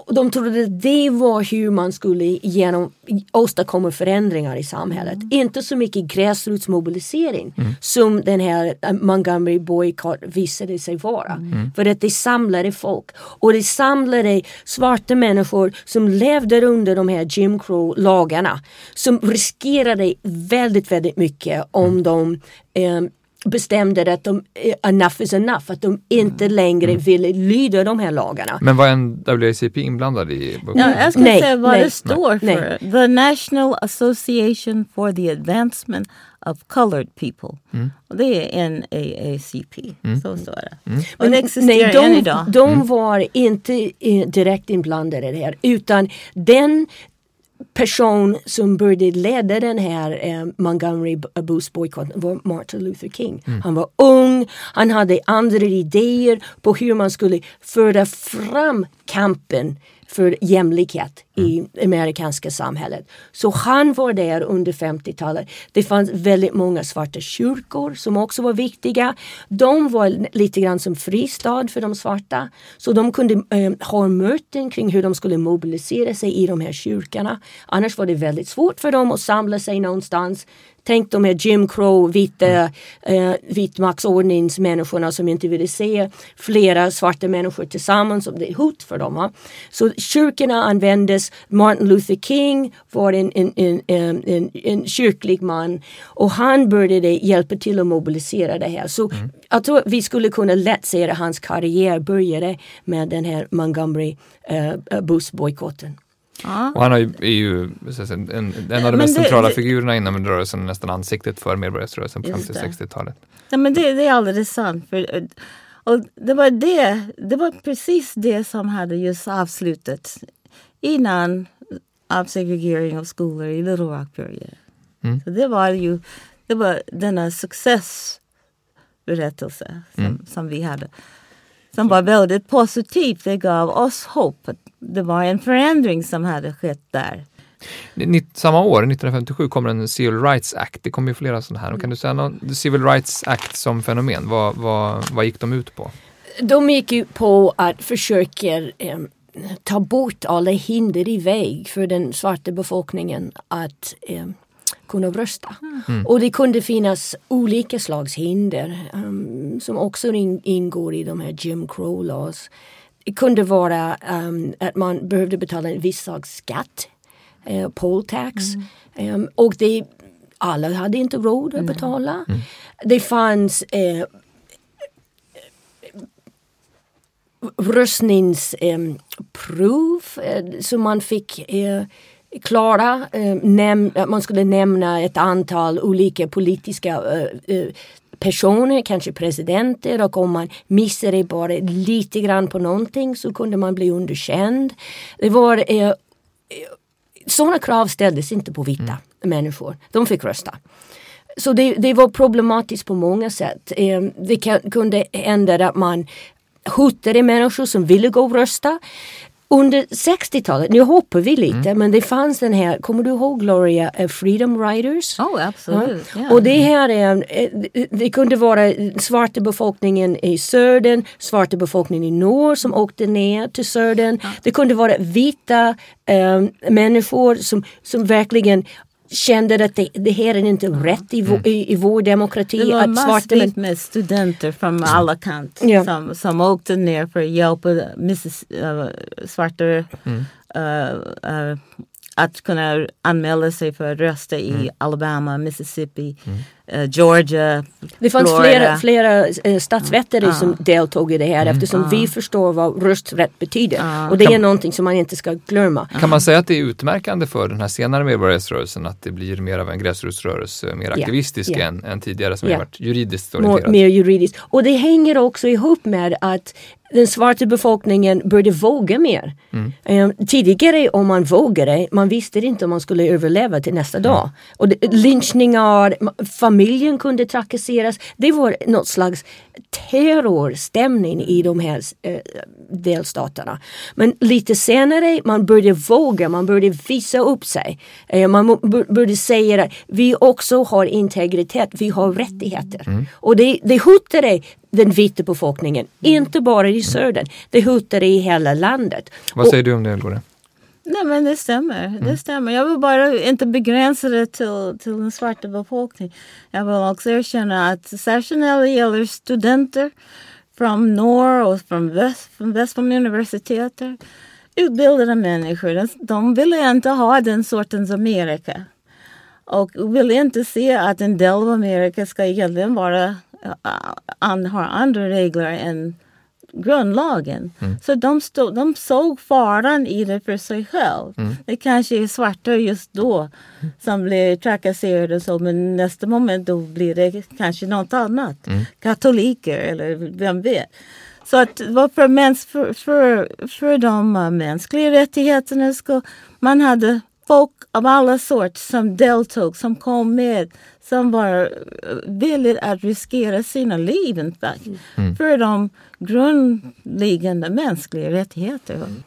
de trodde att det var hur man skulle genom, åstadkomma förändringar i samhället. Mm. Inte så mycket gräsrotsmobilisering mm. som den här äh, Montgomery boycott visade sig vara. Mm. mm. För att det samlade folk och det samlade svarta människor som levde under de här Jim Crow-lagarna som riskerade väldigt, väldigt mycket om mm. de um, bestämde att de, eh, enough is enough, att de inte mm. längre mm. ville lyda de här lagarna. Men var en WACP inblandad i? Ja, jag ska nej, säga vad nej, det står nej, för. Nej. The National Association for the Advancement of Colored People. Mm. Och det är NAACP. Mm. Så står det. Mm. Det existerar nej, de, än idag. De mm. var inte direkt inblandade i det här utan den person som började leda den här eh, Montgomery Booth-bojkotten var Martin Luther King. Mm. Han var ung, han hade andra idéer på hur man skulle föra fram kampen för jämlikhet i mm. amerikanska samhället. Så han var där under 50-talet. Det fanns väldigt många svarta kyrkor som också var viktiga. De var lite grann som fristad för de svarta. Så de kunde äh, ha möten kring hur de skulle mobilisera sig i de här kyrkorna. Annars var det väldigt svårt för dem att samla sig någonstans. Tänk de här Jim Crow, vita, mm. eh, vitmaktsordningsmänniskorna som inte ville se flera svarta människor tillsammans. Det är hot för dem. Va? Så kyrkorna användes. Martin Luther King var en, en, en, en, en kyrklig man och han började hjälpa till att mobilisera det här. Så mm. jag tror vi skulle kunna lätt säga att hans karriär började med den här Montgomery eh, bussbojkotten. Ja. Och han är ju en, en av de mest det, centrala det, figurerna inom rörelsen, nästan ansiktet för medborgarrörelsen på 50-60-talet. Ja, men det, det, är alldeles sant. För, och det, var det, det var precis det som hade just avslutat innan avsegregering av skolor i Little Rock började. Mm. Så det var ju det var denna successberättelse som, mm. som vi hade som var väldigt positivt. Det gav oss hopp. Det var en förändring som hade skett där. Samma år, 1957, kommer en Civil Rights Act. Det kom ju flera sådana här. kan du säga något, Civil Rights Act som fenomen, vad, vad, vad gick de ut på? De gick ut på att försöka eh, ta bort alla hinder i väg för den svarta befolkningen att eh, kunna rösta. Mm. Och det kunde finnas olika slags hinder um, som också in, ingår i de här Jim Crow laws. Det kunde vara um, att man behövde betala en viss slags skatt, uh, poll tax. Mm. Um, och det, alla hade inte råd att betala. Mm. Det fanns uh, röstningsprov um, som man fick uh, klara. Eh, man skulle nämna ett antal olika politiska eh, eh, personer, kanske presidenter och om man missade bara lite grann på någonting så kunde man bli underkänd. Det var eh, sådana krav ställdes inte på vita mm. människor. De fick rösta. Så det, det, var problematiskt på många sätt. Eh, det kunde hända att man hotade människor som ville gå och rösta. Under 60-talet, nu hoppar vi lite, mm. men det fanns den här, kommer du ihåg Gloria, uh, Freedom Riders? Oh, absolut. Ja. Yeah. Och det här är, eh, det kunde vara svarta befolkningen i södern, svarta befolkningen i norr som åkte ner till södern. Ja. Det kunde vara vita um, människor som, som verkligen kände att det, det här är inte rätt i, mm. i, i vår demokrati. Det var massvis med studenter från alla kanter ja. som, som åkte ner för att hjälpa Mrs, uh, svarta mm. uh, uh, att kunna anmäla sig för att rösta i mm. Alabama, Mississippi, mm. Uh, Georgia, Det fanns Florida. flera, flera uh, statsvetare mm. som deltog i det här mm. eftersom vi förstår vad rösträtt betyder. Och det är kan, någonting som man inte ska glömma. Kan man säga att det är utmärkande för den här senare medborgarrättsrörelsen att det blir mer av en gräsrotsrörelse, mer aktivistisk. Än, än tidigare som har varit juridiskt orienterad? Mer juridiskt. Och det hänger också ihop med att den svarta befolkningen började våga mer. Mm. Um, tidigare om man vågade, man visste inte om man skulle överleva till nästa dag. Och det, lynchningar, familjen kunde trakasseras. Det var något slags terrorstämning i de här uh, delstaterna. Men lite senare man började våga, man började visa upp sig. Uh, man började säga att vi också har integritet, vi har rättigheter. Mm. Och det, det hotade den vita befolkningen, inte bara i södern. Det hotar i hela landet. Vad säger och, du om det, Elgore? Nej men det stämmer. Mm. det stämmer. Jag vill bara inte begränsa det till, till den svarta befolkningen. Jag vill också erkänna att särskilt när det gäller studenter från norr och från väst, från väst från universiteter. Utbildade människor, de ville inte ha den sortens Amerika. Och ville inte se att en del av Amerika ska egentligen vara an, har andra regler än grundlagen. Mm. Så de, stod, de såg faran i det för sig själv. Mm. Det kanske är svarta just då som blir trakasserade så men nästa moment då blir det kanske något annat. Mm. Katoliker eller vem vet. Så att för, mäns, för, för, för de mänskliga rättigheterna ska man hade folk av alla sorter som deltog, som kom med, som var eh, villiga att riskera sina liv mm. för de grundläggande mänskliga rättigheterna. Mm.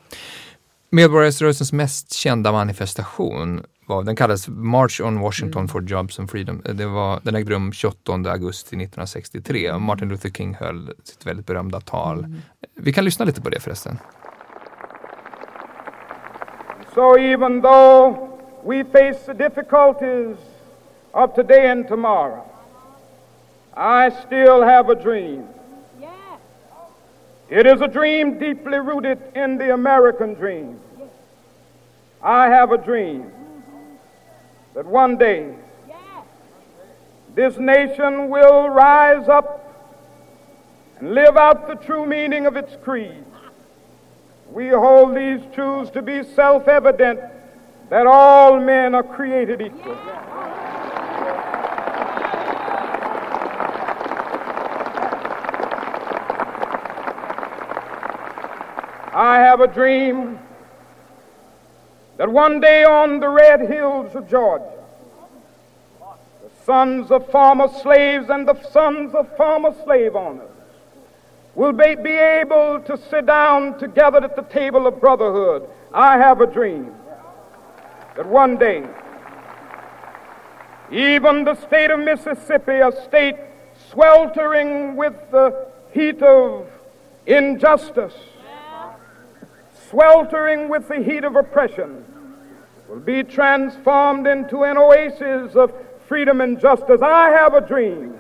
Medborgarrättsrörelsens mest kända manifestation var, den kallades March on Washington mm. for Jobs and Freedom. Det var, den ägde rum 28 augusti 1963 och Martin Luther King höll sitt väldigt berömda tal. Mm. Vi kan lyssna lite på det förresten. So even though we face the difficulties of today and tomorrow, I still have a dream. It is a dream deeply rooted in the American dream. I have a dream mm-hmm. that one day this nation will rise up and live out the true meaning of its creed. We hold these truths to be self evident that all men are created equal. I have a dream that one day on the red hills of Georgia, the sons of former slaves and the sons of former slave owners will be, be able to sit down together at the table of brotherhood. I have a dream that one day, even the state of Mississippi, a state sweltering with the heat of injustice, sweltering with the heat of oppression, will be transformed into an oasis of freedom and justice. I have a dream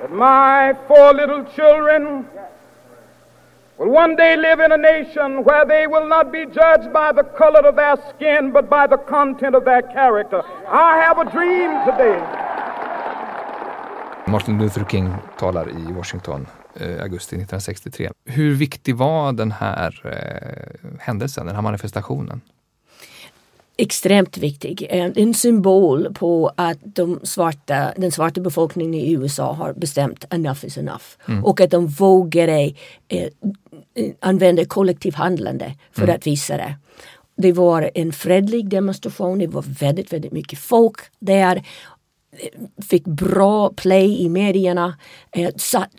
that my four little children will one day live in a nation where they will not be judged by the color of their skin, but by the content of their character. I have a dream today. Martin Luther King talar i Washington eh, augusti 1963. Hur viktig var den här eh, händelsen, den här manifestationen? Extremt viktig. En symbol på att de svarta, den svarta befolkningen i USA har bestämt enough is enough. Mm. Och att de vågade eh, använda kollektivhandlande för mm. att visa det. Det var en fredlig demonstration, det var väldigt, väldigt mycket folk där. Fick bra play i medierna. Eh, satt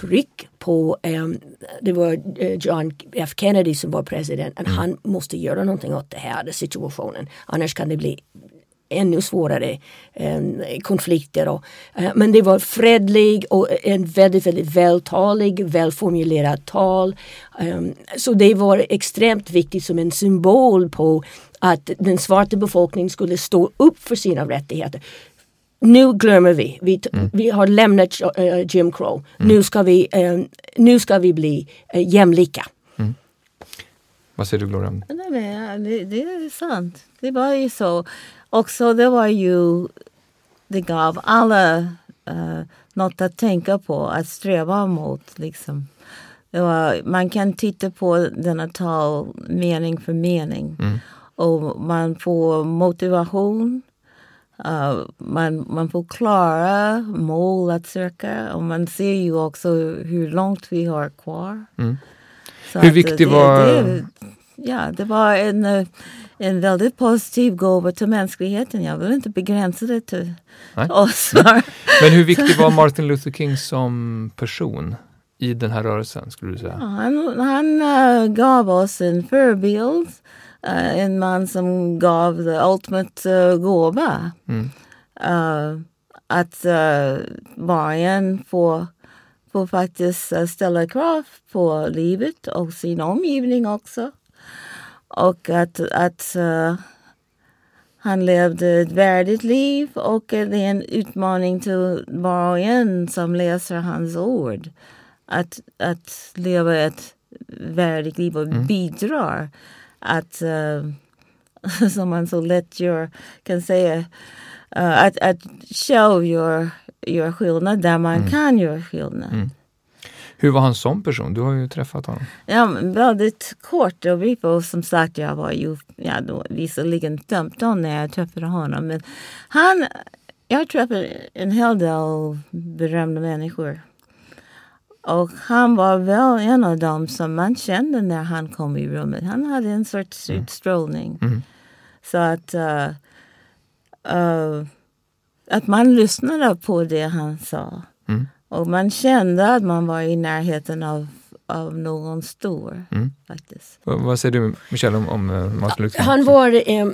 tryck på, um, det var eh, John F Kennedy som var president, att mm. han måste göra någonting åt det här situationen. Annars kan det bli ännu svårare um, konflikter. Och, uh, men det var fredlig och en väldigt, väldigt vältalig, välformulerad tal. Um, så det var extremt viktigt som en symbol på att den svarta befolkningen skulle stå upp för sina rättigheter nu glömmer vi. Vi, mm. vi har lämnat uh, Jim Crow. Mm. Nu, ska vi, uh, nu ska vi bli uh, jämlika. Mm. Vad säger du Gloria? det, det är sant. Det var ju så. Också det var ju, det gav alla uh, något att tänka på, att sträva mot. Liksom. Var, man kan titta på denna tal mening för mening. Mm. Och man får motivation Uh, man, man får klara mål att söka och man ser ju också hur långt vi har kvar. Mm. hur viktigt det, var... Det, ja, det var en, eh, en väldigt positiv gåva till mänskligheten. Jag vill inte begränsa det till Nej. oss. <laughs> Men hur viktig <laughs> var Martin Luther King som person i den här rörelsen? skulle du säga? Ja, han han uh, gav oss en förebild uh, en man som gav the ultimate uh, gåva. Mm. Uh, att uh, var och en får, får faktiskt ställa krav på livet och sin omgivning också. Och att, att han levde ett värdigt liv och det är en utmaning till var och en som läser hans ord. Att, att leva ett värdigt liv och mm. bidrar att, uh, som man så lätt gör, kan säga, uh, att, att själv göra gör skillnad där man mm. kan göra skillnad. Mm. Hur var han som person? Du har ju träffat honom. Ja, väldigt kort. Och vi som sagt, jag var ju ja, då, visserligen 15 när jag träffade honom. Men han, jag har träffat en hel del berömda människor. Och han var väl en av dem som man kände när han kom i rummet. Han hade en sorts Mm. utstrålning. Så att, uh, uh, att man lyssnade på det han sa. Mm. Och man kände att man var i närheten av, av någon stor. Mm. faktiskt. Vad, vad säger du Michelle om, om eh, Martin Luther King? Han var eh,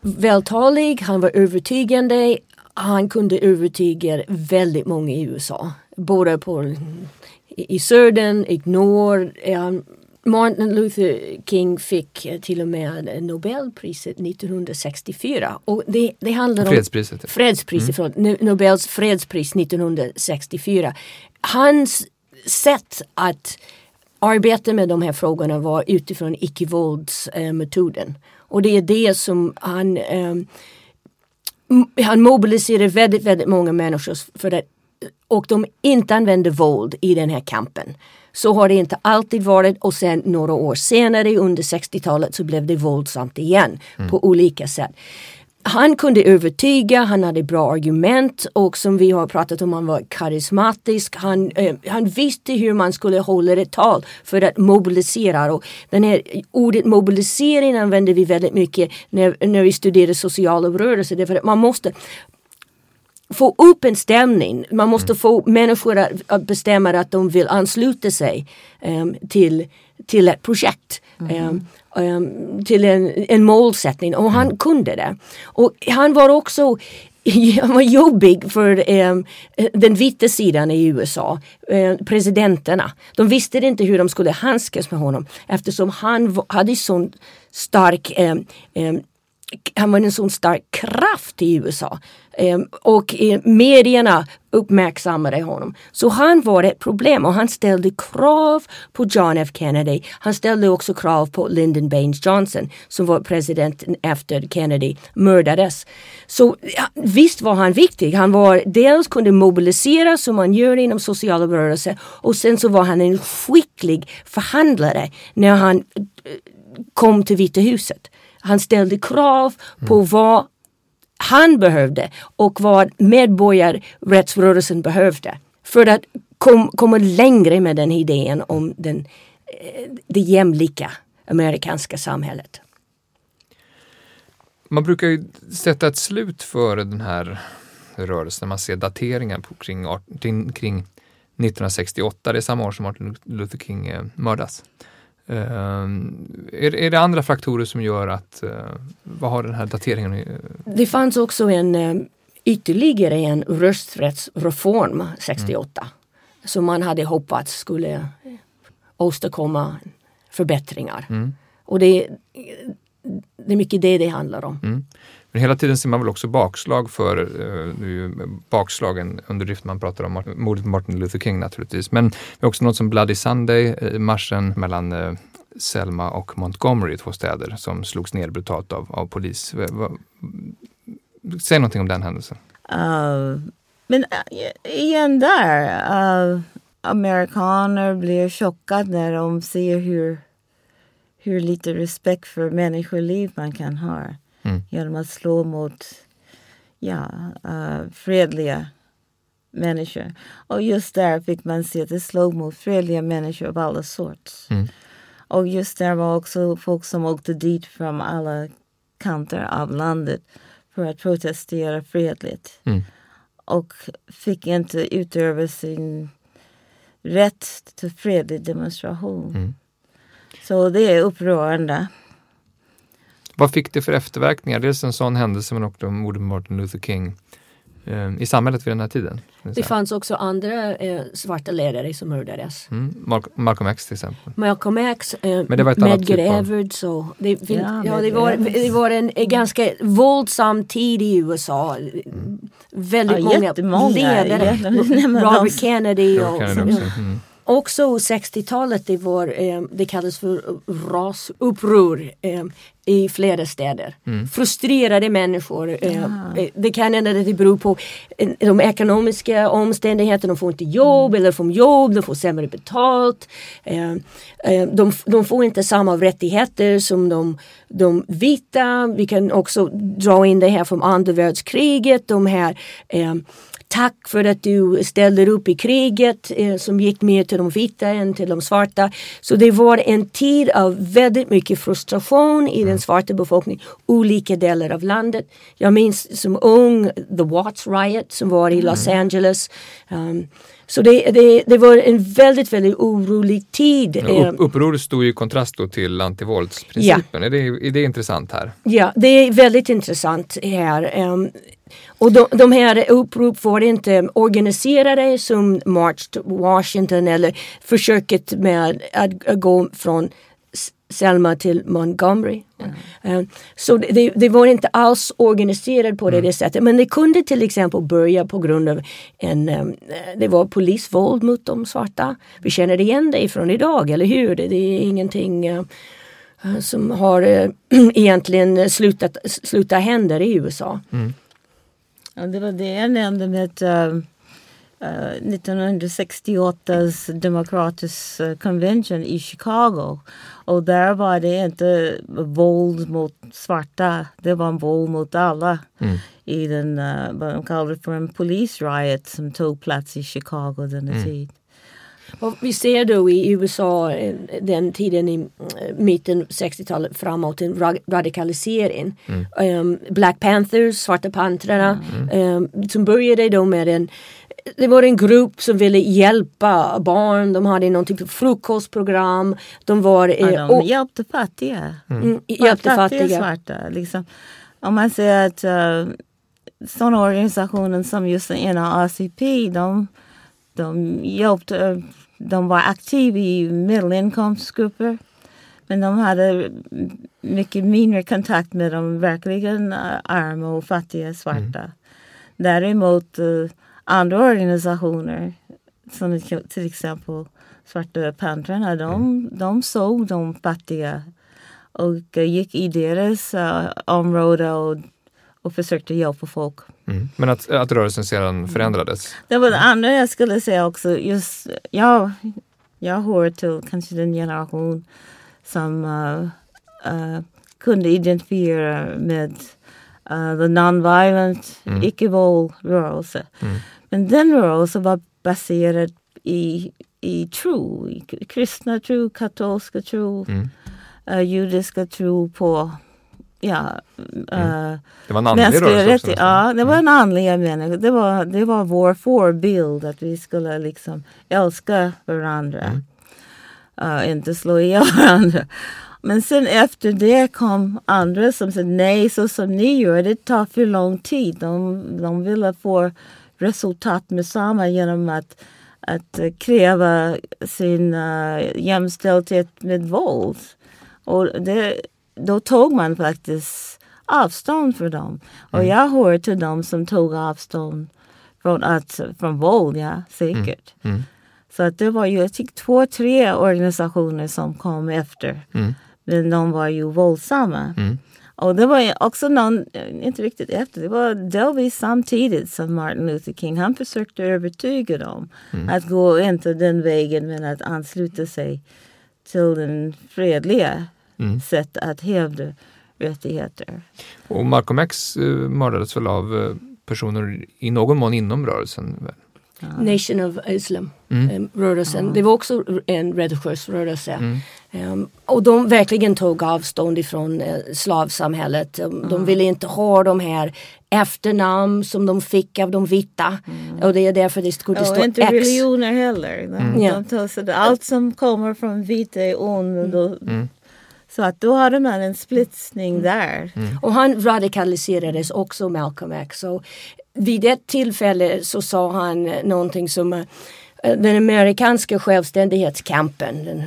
vältalig, han var övertygande. Han kunde övertyga väldigt många i USA. Både på, i, i södern, i norr. Eh, Martin Luther King fick eh, till och med Nobelpriset 1964. Och det, det handlar om Fredspriset. ja. fredspriset, förlåt, No- Nobels fredspris 1964. Hans sätt att arbeta med de här frågorna var utifrån icke-våldsmetoden. Och det är det som han, m- han mobiliserar väldigt, väldigt många människor för att, och de inte använder våld i den här kampen. Så har det inte alltid varit och sen några år senare under 60-talet så blev det våldsamt igen på olika sätt. Han kunde övertyga, han hade bra argument och som vi har pratat om, han var karismatisk. Han, eh, han visste hur man skulle hålla ett tal för att mobilisera. Och den här ordet mobilisering använder vi väldigt mycket när, när vi studerar sociala rörelser. Därför att man måste få upp en stämning. Man måste få människor att, att bestämma att de vill ansluta sig em, till, till ett projekt. em, em, till en, en målsättning och han kunde det. Och han var också <laughs> han var jobbig för em, den vita sidan i USA, eh, presidenterna. De visste inte hur de skulle handskas med honom eftersom han hade sån stark em, han var en sån stark kraft i USA. Ehm, och medierna uppmärksammade honom. Så han var ett problem och han ställde krav på John F Kennedy. Han ställde också krav på Lyndon Baines Johnson som var president efter Kennedy mördades. Så visst var han viktig. Han var dels kunde mobilisera som man gör inom sociala rörelser och sen så var han en skicklig förhandlare när han eh, kom till Vita huset. Han ställde krav på vad han behövde och vad medborgarrättsrörelsen behövde för att kom, komma längre med den idén om den, eh, det jämlika amerikanska samhället. Man brukar ju sätta ett slut för den här rörelsen när man ser dateringar på kring, kring, 1968, det är samma år som Martin Luther King eh, mördas. Eh, är, är det andra faktorer som gör att, eh, vad har den här dateringen eh, Det fanns också en eh, ytterligare en rösträttsreform 68 som man hade hoppats skulle åstadkomma förbättringar. Och det, det är mycket det det handlar om. Men hela tiden ser man väl också bakslag för, eh, det är ju bakslagen underdrift man pratar om, mordet på Martin Luther King naturligtvis. Men det är också något som Bloody Sunday, eh, marschen mellan eh, Selma och Montgomery, två städer, som slogs ner brutalt av, av polis. Säg någonting om den händelsen. Uh, men uh, igen där, uh, amerikaner blir chockade när de ser hur, hur lite respekt för människoliv man kan ha Mm. genom att slå mot ja, uh, fredliga människor. Och just där fick man se att det slog mot fredliga människor av alla sorts. Mm. Och just där var också folk som åkte dit från alla kanter av landet för att protestera fredligt. Mm. Och fick inte utöva sin rätt till fredlig demonstration. Mm. Så det är upprörande. Vad fick det för efterverkningar? Dels en sån händelse men också mordet på Martin Luther King eh, i samhället vid den här tiden. Det fanns också andra eh, svarta ledare som mördades. Mm. Mal- Malcolm X till exempel. Malcolm X, eh, Men det var ett Medgar typ av- Evers och det, fin- Ja, ja, det, var, det var en, en ganska våldsam tid i USA. Väldigt Ja, många ledare. <laughs> Robert Kennedy och Robert Kennedy också. Mm. Också 60-talet, det var, eh, det kallades för rasuppror. Eh, i flera städer. Mm. Frustrerade människor. Eh, eh, det kan hända att det beror på de ekonomiska omständigheterna. De får inte jobb mm. eller får jobb, de får sämre betalt. De, de, får inte samma rättigheter som de, de vita. Vi kan också dra in det här från andra världskriget. De här Tack för att du ställde upp i kriget eh, som gick mer till de vita än till de svarta. Så det var en tid av väldigt mycket frustration i den mm. svarta befolkningen, olika delar av landet. Jag minns som ung The Watts Riot som var i Los mm. Angeles. Um, så det, det, det, var en väldigt, väldigt orolig tid. Ja, upp, upproret stod i kontrast då till antivåldsprincipen. Ja. Är, det, är det intressant här? Ja, det är väldigt intressant här. Um, och de, de här upprop var inte organiserade som March to Washington eller försöket med att, att gå från Selma till Montgomery. Mm. Uh, så det, det, var inte alls organiserat på det, mm. det sättet. Men det kunde till exempel börja på grund av en, um, det var polisvåld mot de svarta. Vi känner igen det från idag, eller hur? Det, det är ingenting uh, som har <clears throat> egentligen slutat, slutat hända i USA. Mm. Ja, det var det jag nämnde med uh, uh, 1968 Democratic Convention i Chicago. Och där var det inte våld mot svarta, det var våld mot alla. Mm. I den, uh, vad de kallade för en police riot som tog plats i Chicago denna mm. tid. Och vi ser då i USA eh, den tiden i eh, mitten 60-talet framåt en radikalisering. Mm. Um, Black Panthers, Svarta Pantrarna, mm. um, som började då med en det var en grupp som ville hjälpa barn. De hade någon typ av frukostprogram. De var... Eh, ja, de hjälpte fattiga. Mm. Mm, hjälpte fattiga, fattiga svarta. Liksom. Om man säger att uh, sådana organisationer som just NAACP, de de hjälpte, de var aktiva i medelinkomstgrupper. Men de hade mycket mindre kontakt med de verkligen arma och fattiga svarta. Mm. Däremot uh, andra organisationer, som till exempel Svarta Pantrarna, de, mm. de såg de fattiga och gick i deras uh, område och och försökte hjälpa folk. Mm. Men att, att rörelsen sedan förändrades? Det var det andra jag skulle säga också. Just, jag, jag hör till kanske den generation som uh, uh, kunde identifiera med uh, the non-violent, mm. icke-våld-rörelse. Mm. Men den rörelsen var baserad i, i tro, i kristna tro, katolska tro, mm. uh, judiska tro på ja, mm. uh, det var en andlig rörelse också? Ja, det var en andlig människa. Det var, det var vår förebild att vi skulle liksom älska varandra. Mm. Uh, inte slå ihjäl <laughs> varandra. Men sen efter det kom andra som sa nej, så som ni gör, det tar för lång tid. De, de ville få resultat med samma genom att, att kräva sin uh, jämställdhet med våld. Och det, då tog man faktiskt avstånd från dem. Och mm. jag hör till dem som tog avstånd från, att, från våld, ja, säkert. Mm. Mm. Så att det var ju, jag tycker, två, tre organisationer som kom efter. Mm. Men de var ju våldsamma. Mm. Och det var också någon, inte riktigt efter, det var delvis samtidigt som Martin Luther King. Han försökte övertyga dem mm. att gå inte den vägen men att ansluta sig till den fredliga mm. sätt att hävda rättigheter. Och Malcolm X eh, mördades väl av eh, personer i någon mån inom rörelsen? Ja. Nation of Islam mm. Eh, rörelsen. Ja. Det var också en religiös rörelse. Mm. Um, och de verkligen tog avstånd ifrån uh, slavsamhället. De, mm. de ville inte ha de här efternamn som de fick av de vita. Mm. Och det är därför det skulle stå X. Och inte religioner heller. De, mm. de, de, allt som kommer från vita är ond. Mm. Så att då hade man en splitsning mm. där. Mm. Och han radikaliserades också Malcolm X. Så vid ett tillfälle så sa han någonting som uh, den amerikanska självständighetskampen, den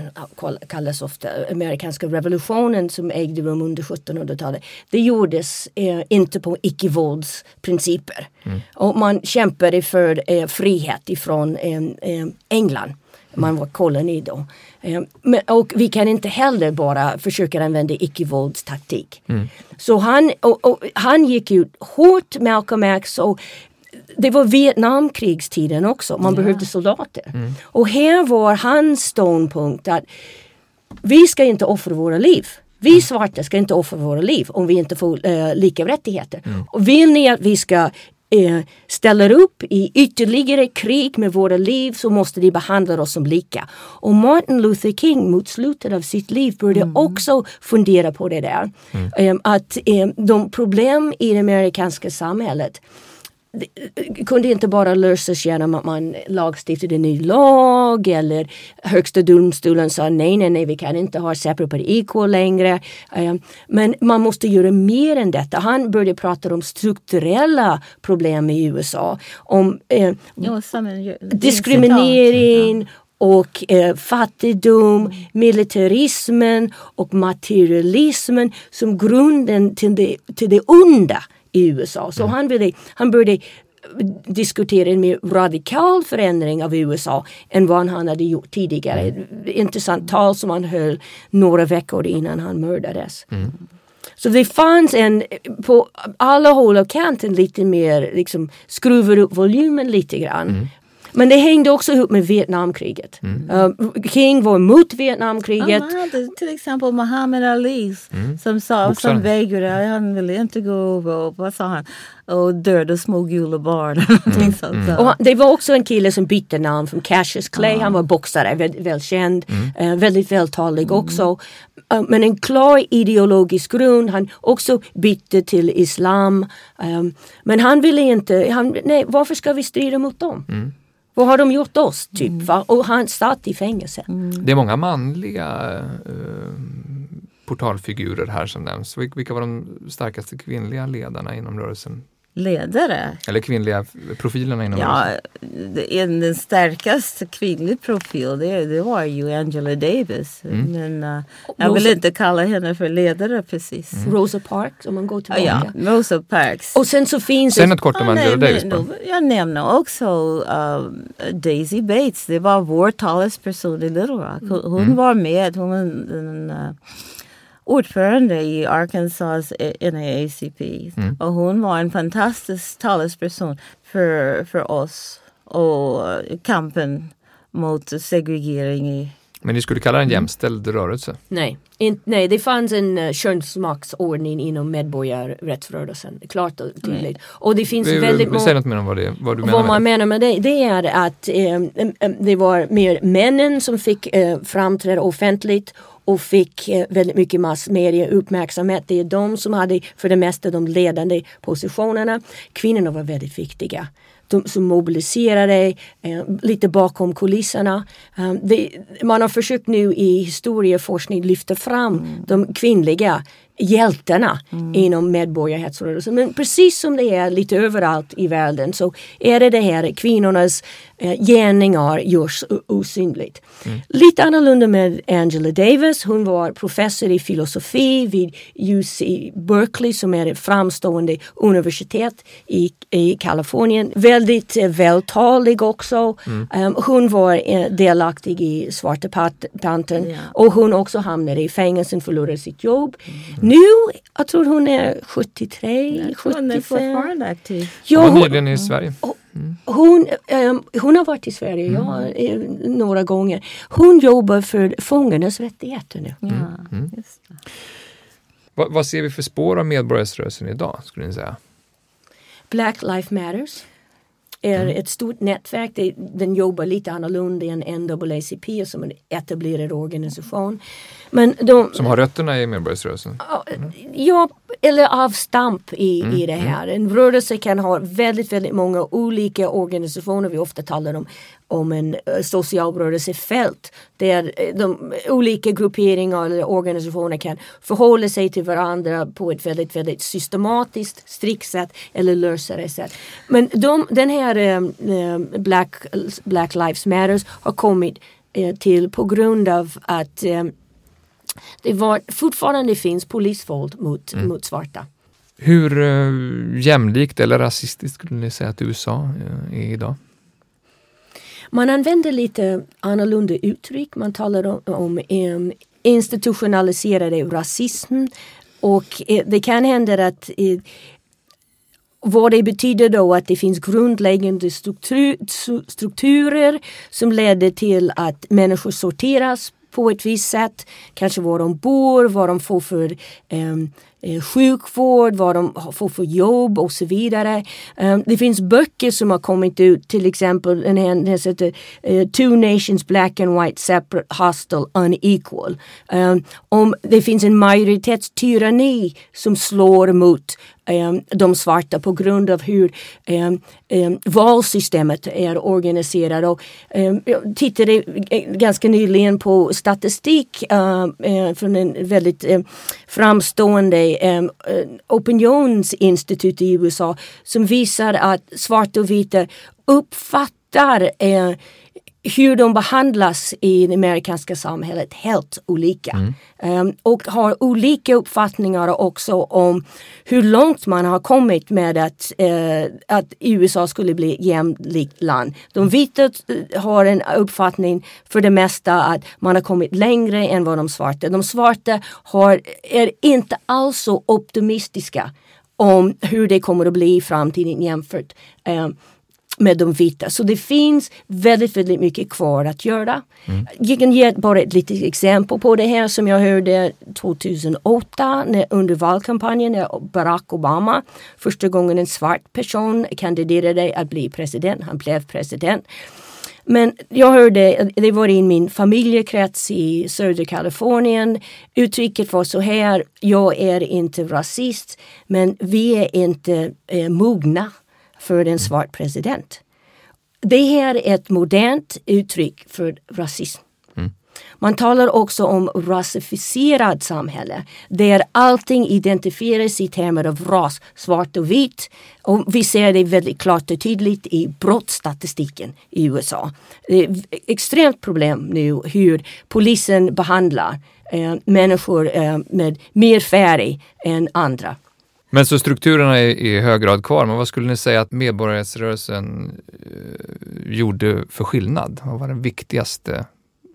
kallas ofta amerikanska revolutionen som ägde rum under 1700-talet. Det gjordes eh, inte på icke-våldsprinciper. Mm. Och man kämpade för eh, frihet ifrån eh, England Man var koloni då. Eh, men, och vi kan inte heller bara försöka använda icke-våldstaktik. Mm. Så han, och, och, han gick ut hårt, Malcolm X, och det var Vietnamkrigstiden också, man ja. behövde soldater. Mm. Och här var hans ståndpunkt att vi ska inte offra våra liv. Vi svarta ska inte offra våra liv om vi inte får uh, lika rättigheter. Mm. Och vill ni att vi ska uh, ställa upp i ytterligare krig med våra liv så måste de behandla oss som lika. Och Martin Luther King mot slutet av sitt liv började mm. också fundera på det där. Mm. Um, att um, de problem i det amerikanska samhället det kunde inte bara lösas genom att man lagstiftade en ny lag eller högsta domstolen sa nej, nej, nej, vi kan inte ha separate equal längre. Eh, men man måste göra mer än detta. Han började prata om strukturella problem i USA. Om eh, diskriminering och eh, fattigdom, militarismen och materialismen som grunden till det, till det onda i USA. Så mm. han, ville, han började diskutera en mer radikal förändring av USA än vad han hade gjort tidigare. Mm. Intressant tal som han höll några veckor innan han mördades. Mm. Så det fanns en, på alla håll och kanter lite mer, liksom skruvar upp volymen lite grann. Mm. Men det hängde också ihop med Vietnamkriget. Mm. Uh, King var mot Vietnamkriget. Han hade till exempel Muhammad Ali mm. som sa, som vägrade, han ville inte gå och vad sa han? och döda små gula barn. <laughs> Mm. mm. det var också en kille som bytte namn från Cassius Clay. Ah. Han var boxare, väldigt välkänd, mm. uh, väldigt vältalig mm. också. Uh, men en klar ideologisk grund. Han också bytte till islam. Um, men han ville inte, han, nej varför ska vi strida mot dem? Vad har de gjort oss? Typ, mm. va? Och han satt i fängelse. Mm. Det är många manliga uh, portalfigurer här som nämns. Vilka var de starkaste kvinnliga ledarna inom rörelsen? Ledare. Eller kvinnliga profilerna inom Ja, rörelsen. den starkaste kvinnliga profil det, det var ju Angela Davis. Mm. Men uh, jag vill inte kalla henne för ledare precis. Mm. Rosa Parks om man går tillbaka. Ja, Rosa Parks. Och sen så finns Sen ett kort om Angela Davis. Men, jag nämner också uh, Daisy Bates. Det var vår talesperson i Little Rock. Hon, hon mm. var med. Hon, en, uh, ordförande i Arkansas NAACP. Mm. Och hon var en fantastisk talesperson för, för oss och kampen mot segregering i men ni skulle kalla den jämställd rörelse? Nej, in, nej det fanns en uh, könsmaktsordning inom medborgarrättsrörelsen. Klart och tydligt. Nej. Och det finns vi, väldigt många... Säg något mer om vad, det, vad du menar vad man menar med det. Det är att eh, det var mer männen som fick eh, framträda offentligt och fick eh, väldigt mycket massmedia uppmärksamhet. Det är de som hade för det mesta de ledande positionerna. Kvinnorna var väldigt viktiga. De som mobiliserade eh, lite bakom kulisserna. Um, det, man har försökt nu i historieforskning lyfta fram mm. de kvinnliga hjältarna mm. inom medborgarrättsrörelsen. Men precis som det är lite överallt i världen så är det det här kvinnornas eh, gärningar görs osynligt. Mm. Lite annorlunda med Angela Davis. Hon var professor i filosofi vid UC Berkeley som är ett framstående universitet i, i Kalifornien. Väldigt eh, vältalig också. Mm. Um, hon var eh, delaktig i Svarta Pantern yeah. och hon också hamnade i fängelse och förlorade sitt jobb. Mm. Nu, jag tror hon är 73, jag 75. Hon är fortfarande aktiv. Ja, hon var nyligen i Sverige. Mm. Hon, um, hon har varit i Sverige mm. ja, eh, några gånger. Hon jobbar för fångarnas rättigheter nu. Ja, mm. vad, vad, ser vi för spår av medborgarrörelsen idag, skulle ni säga? Black Lives Matters är mm. ett stort nätverk. Det, den jobbar lite annorlunda än NAACP som en etablerad organisation. Men de, som har rötterna i medborgarrörelsen? Mm. Ja, eller avstamp i, mm. i det här. En rörelse kan ha väldigt, väldigt många olika organisationer. Vi ofta talar om, om en uh, socialrörelsefält där eh, de olika grupperingar eller organisationer kan förhålla sig till varandra på ett väldigt, väldigt systematiskt, strikt sätt eller lösare sätt. Men de, den här uh, Black, Black Lives Matters har kommit uh, till på grund av att det var, fortfarande finns polisvåld mot, mm. mot svarta. Hur jämlikt eller rasistiskt skulle ni säga att USA är idag? Man använder lite annorlunda uttryck. Man talar om, om um, institutionaliserad rasism och eh, det kan hända att eh, vad det betyder då att det finns grundläggande struktur, strukturer som leder till att människor sorteras på ett visst sätt. Kanske var de bor, vad de får för eh, Eh, sjukvård, vad de får för jobb och så vidare. Eh, det finns böcker som har kommit ut, till exempel en den heter eh, Two Nations Black and White Separate Hostile Unequal. Om det finns en majoritetstyranni som slår mot de svarta på grund av hur valsystemet är organiserat. Och, jag tittade ganska nyligen på statistik från en väldigt framstående framstående um, eh, opinionsinstitut i USA som visar att svarta och vita uppfattar eh, hur de behandlas i det amerikanska samhället helt olika. Mm. Um, och har olika uppfattningar också om hur långt man har kommit med att, uh, att USA skulle bli jämlikt land. De vita eh, har en uppfattning för det mesta att man har kommit längre än vad de svarta. De svarta har, är inte alls så optimistiska om hur det kommer att bli i framtiden jämfört um, med de vita. Så det finns väldigt, väldigt mycket kvar att göra. Mm. Jag kan ge bara ett litet exempel på det här som jag hörde 2008 när, under valkampanjen när Barack Obama första gången en svart person kandiderade att bli president. Han blev president. Men jag hörde, det var i min familjekrets i södra Kalifornien. Uttrycket var så här, jag är inte rasist men vi är inte eh, mogna för en svart president. Det här är ett modernt uttryck för rasism. Mm. Man talar också om rasificerat samhälle där allting identifieras i termer av ras, svart och vit. Och vi ser det väldigt klart och tydligt i brottsstatistiken i USA. Det är ett extremt problem nu hur polisen behandlar eh, människor eh, med mer färg än andra. Men så strukturerna är i hög grad kvar, men vad skulle ni säga att medborgarrättsrörelsen eh, gjorde för skillnad? Vad var den viktigaste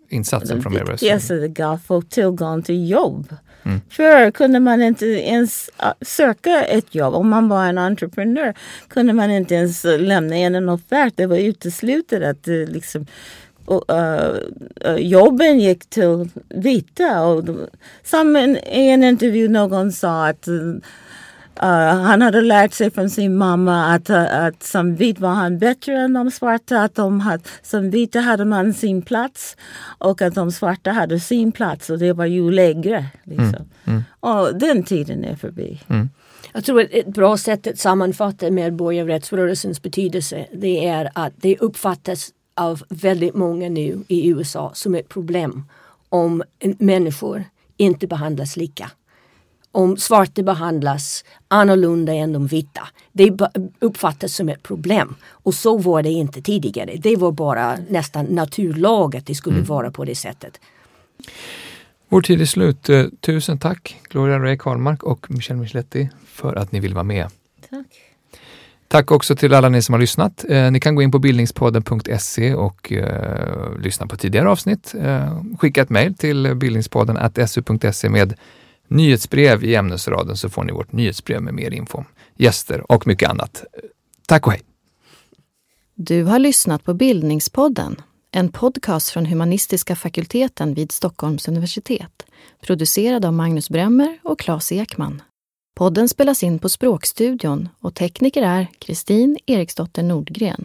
insatsen från medborgarrättsrörelsen? Den viktigaste att få tillgång till jobb. Mm. Förr kunde man inte ens söka ett jobb. Om man var en entreprenör kunde man inte ens lämna in en offert. Det var uteslutet att eh, liksom, och, uh, jobben gick till vita. Och, som i en intervju någon sa att uh, han hade lärt sig från sin mamma att, uh, att som vit var han bättre än de svarta. Att de had, som vita hade man sin plats och att de svarta hade sin plats och det var ju lägre. Liksom. Mm. Mm. Och den tiden är förbi. Mm. Jag tror att ett bra sätt att sammanfatta medborgarrättsrörelsens betydelse det är att det uppfattas av väldigt många nu i USA som ett problem om människor inte behandlas lika om svarta behandlas annorlunda än de vita. Det uppfattas som ett problem. Och så var det inte tidigare. Det var bara nästan naturlag att det skulle mm. vara på det sättet. Vår tid är slut. Eh, tusen tack Gloria Ray Karlmark och Michelle Micheletti för att ni vill vara med. Tack. Tack också till alla ni som har lyssnat. Eh, ni kan gå in på bildningspodden.se och eh, lyssna på tidigare avsnitt. Eh, skicka ett mejl till bildningspodden su.se med nyhetsbrev i ämnesraden så får ni vårt nyhetsbrev med mer info, gäster och mycket annat. Tack och hej! Du har lyssnat på Bildningspodden, en podcast från humanistiska fakulteten vid Stockholms universitet, producerad av Magnus Bremmer och Claes Ekman. Podden spelas in på Språkstudion och tekniker är Kristin Eriksdotter Nordgren.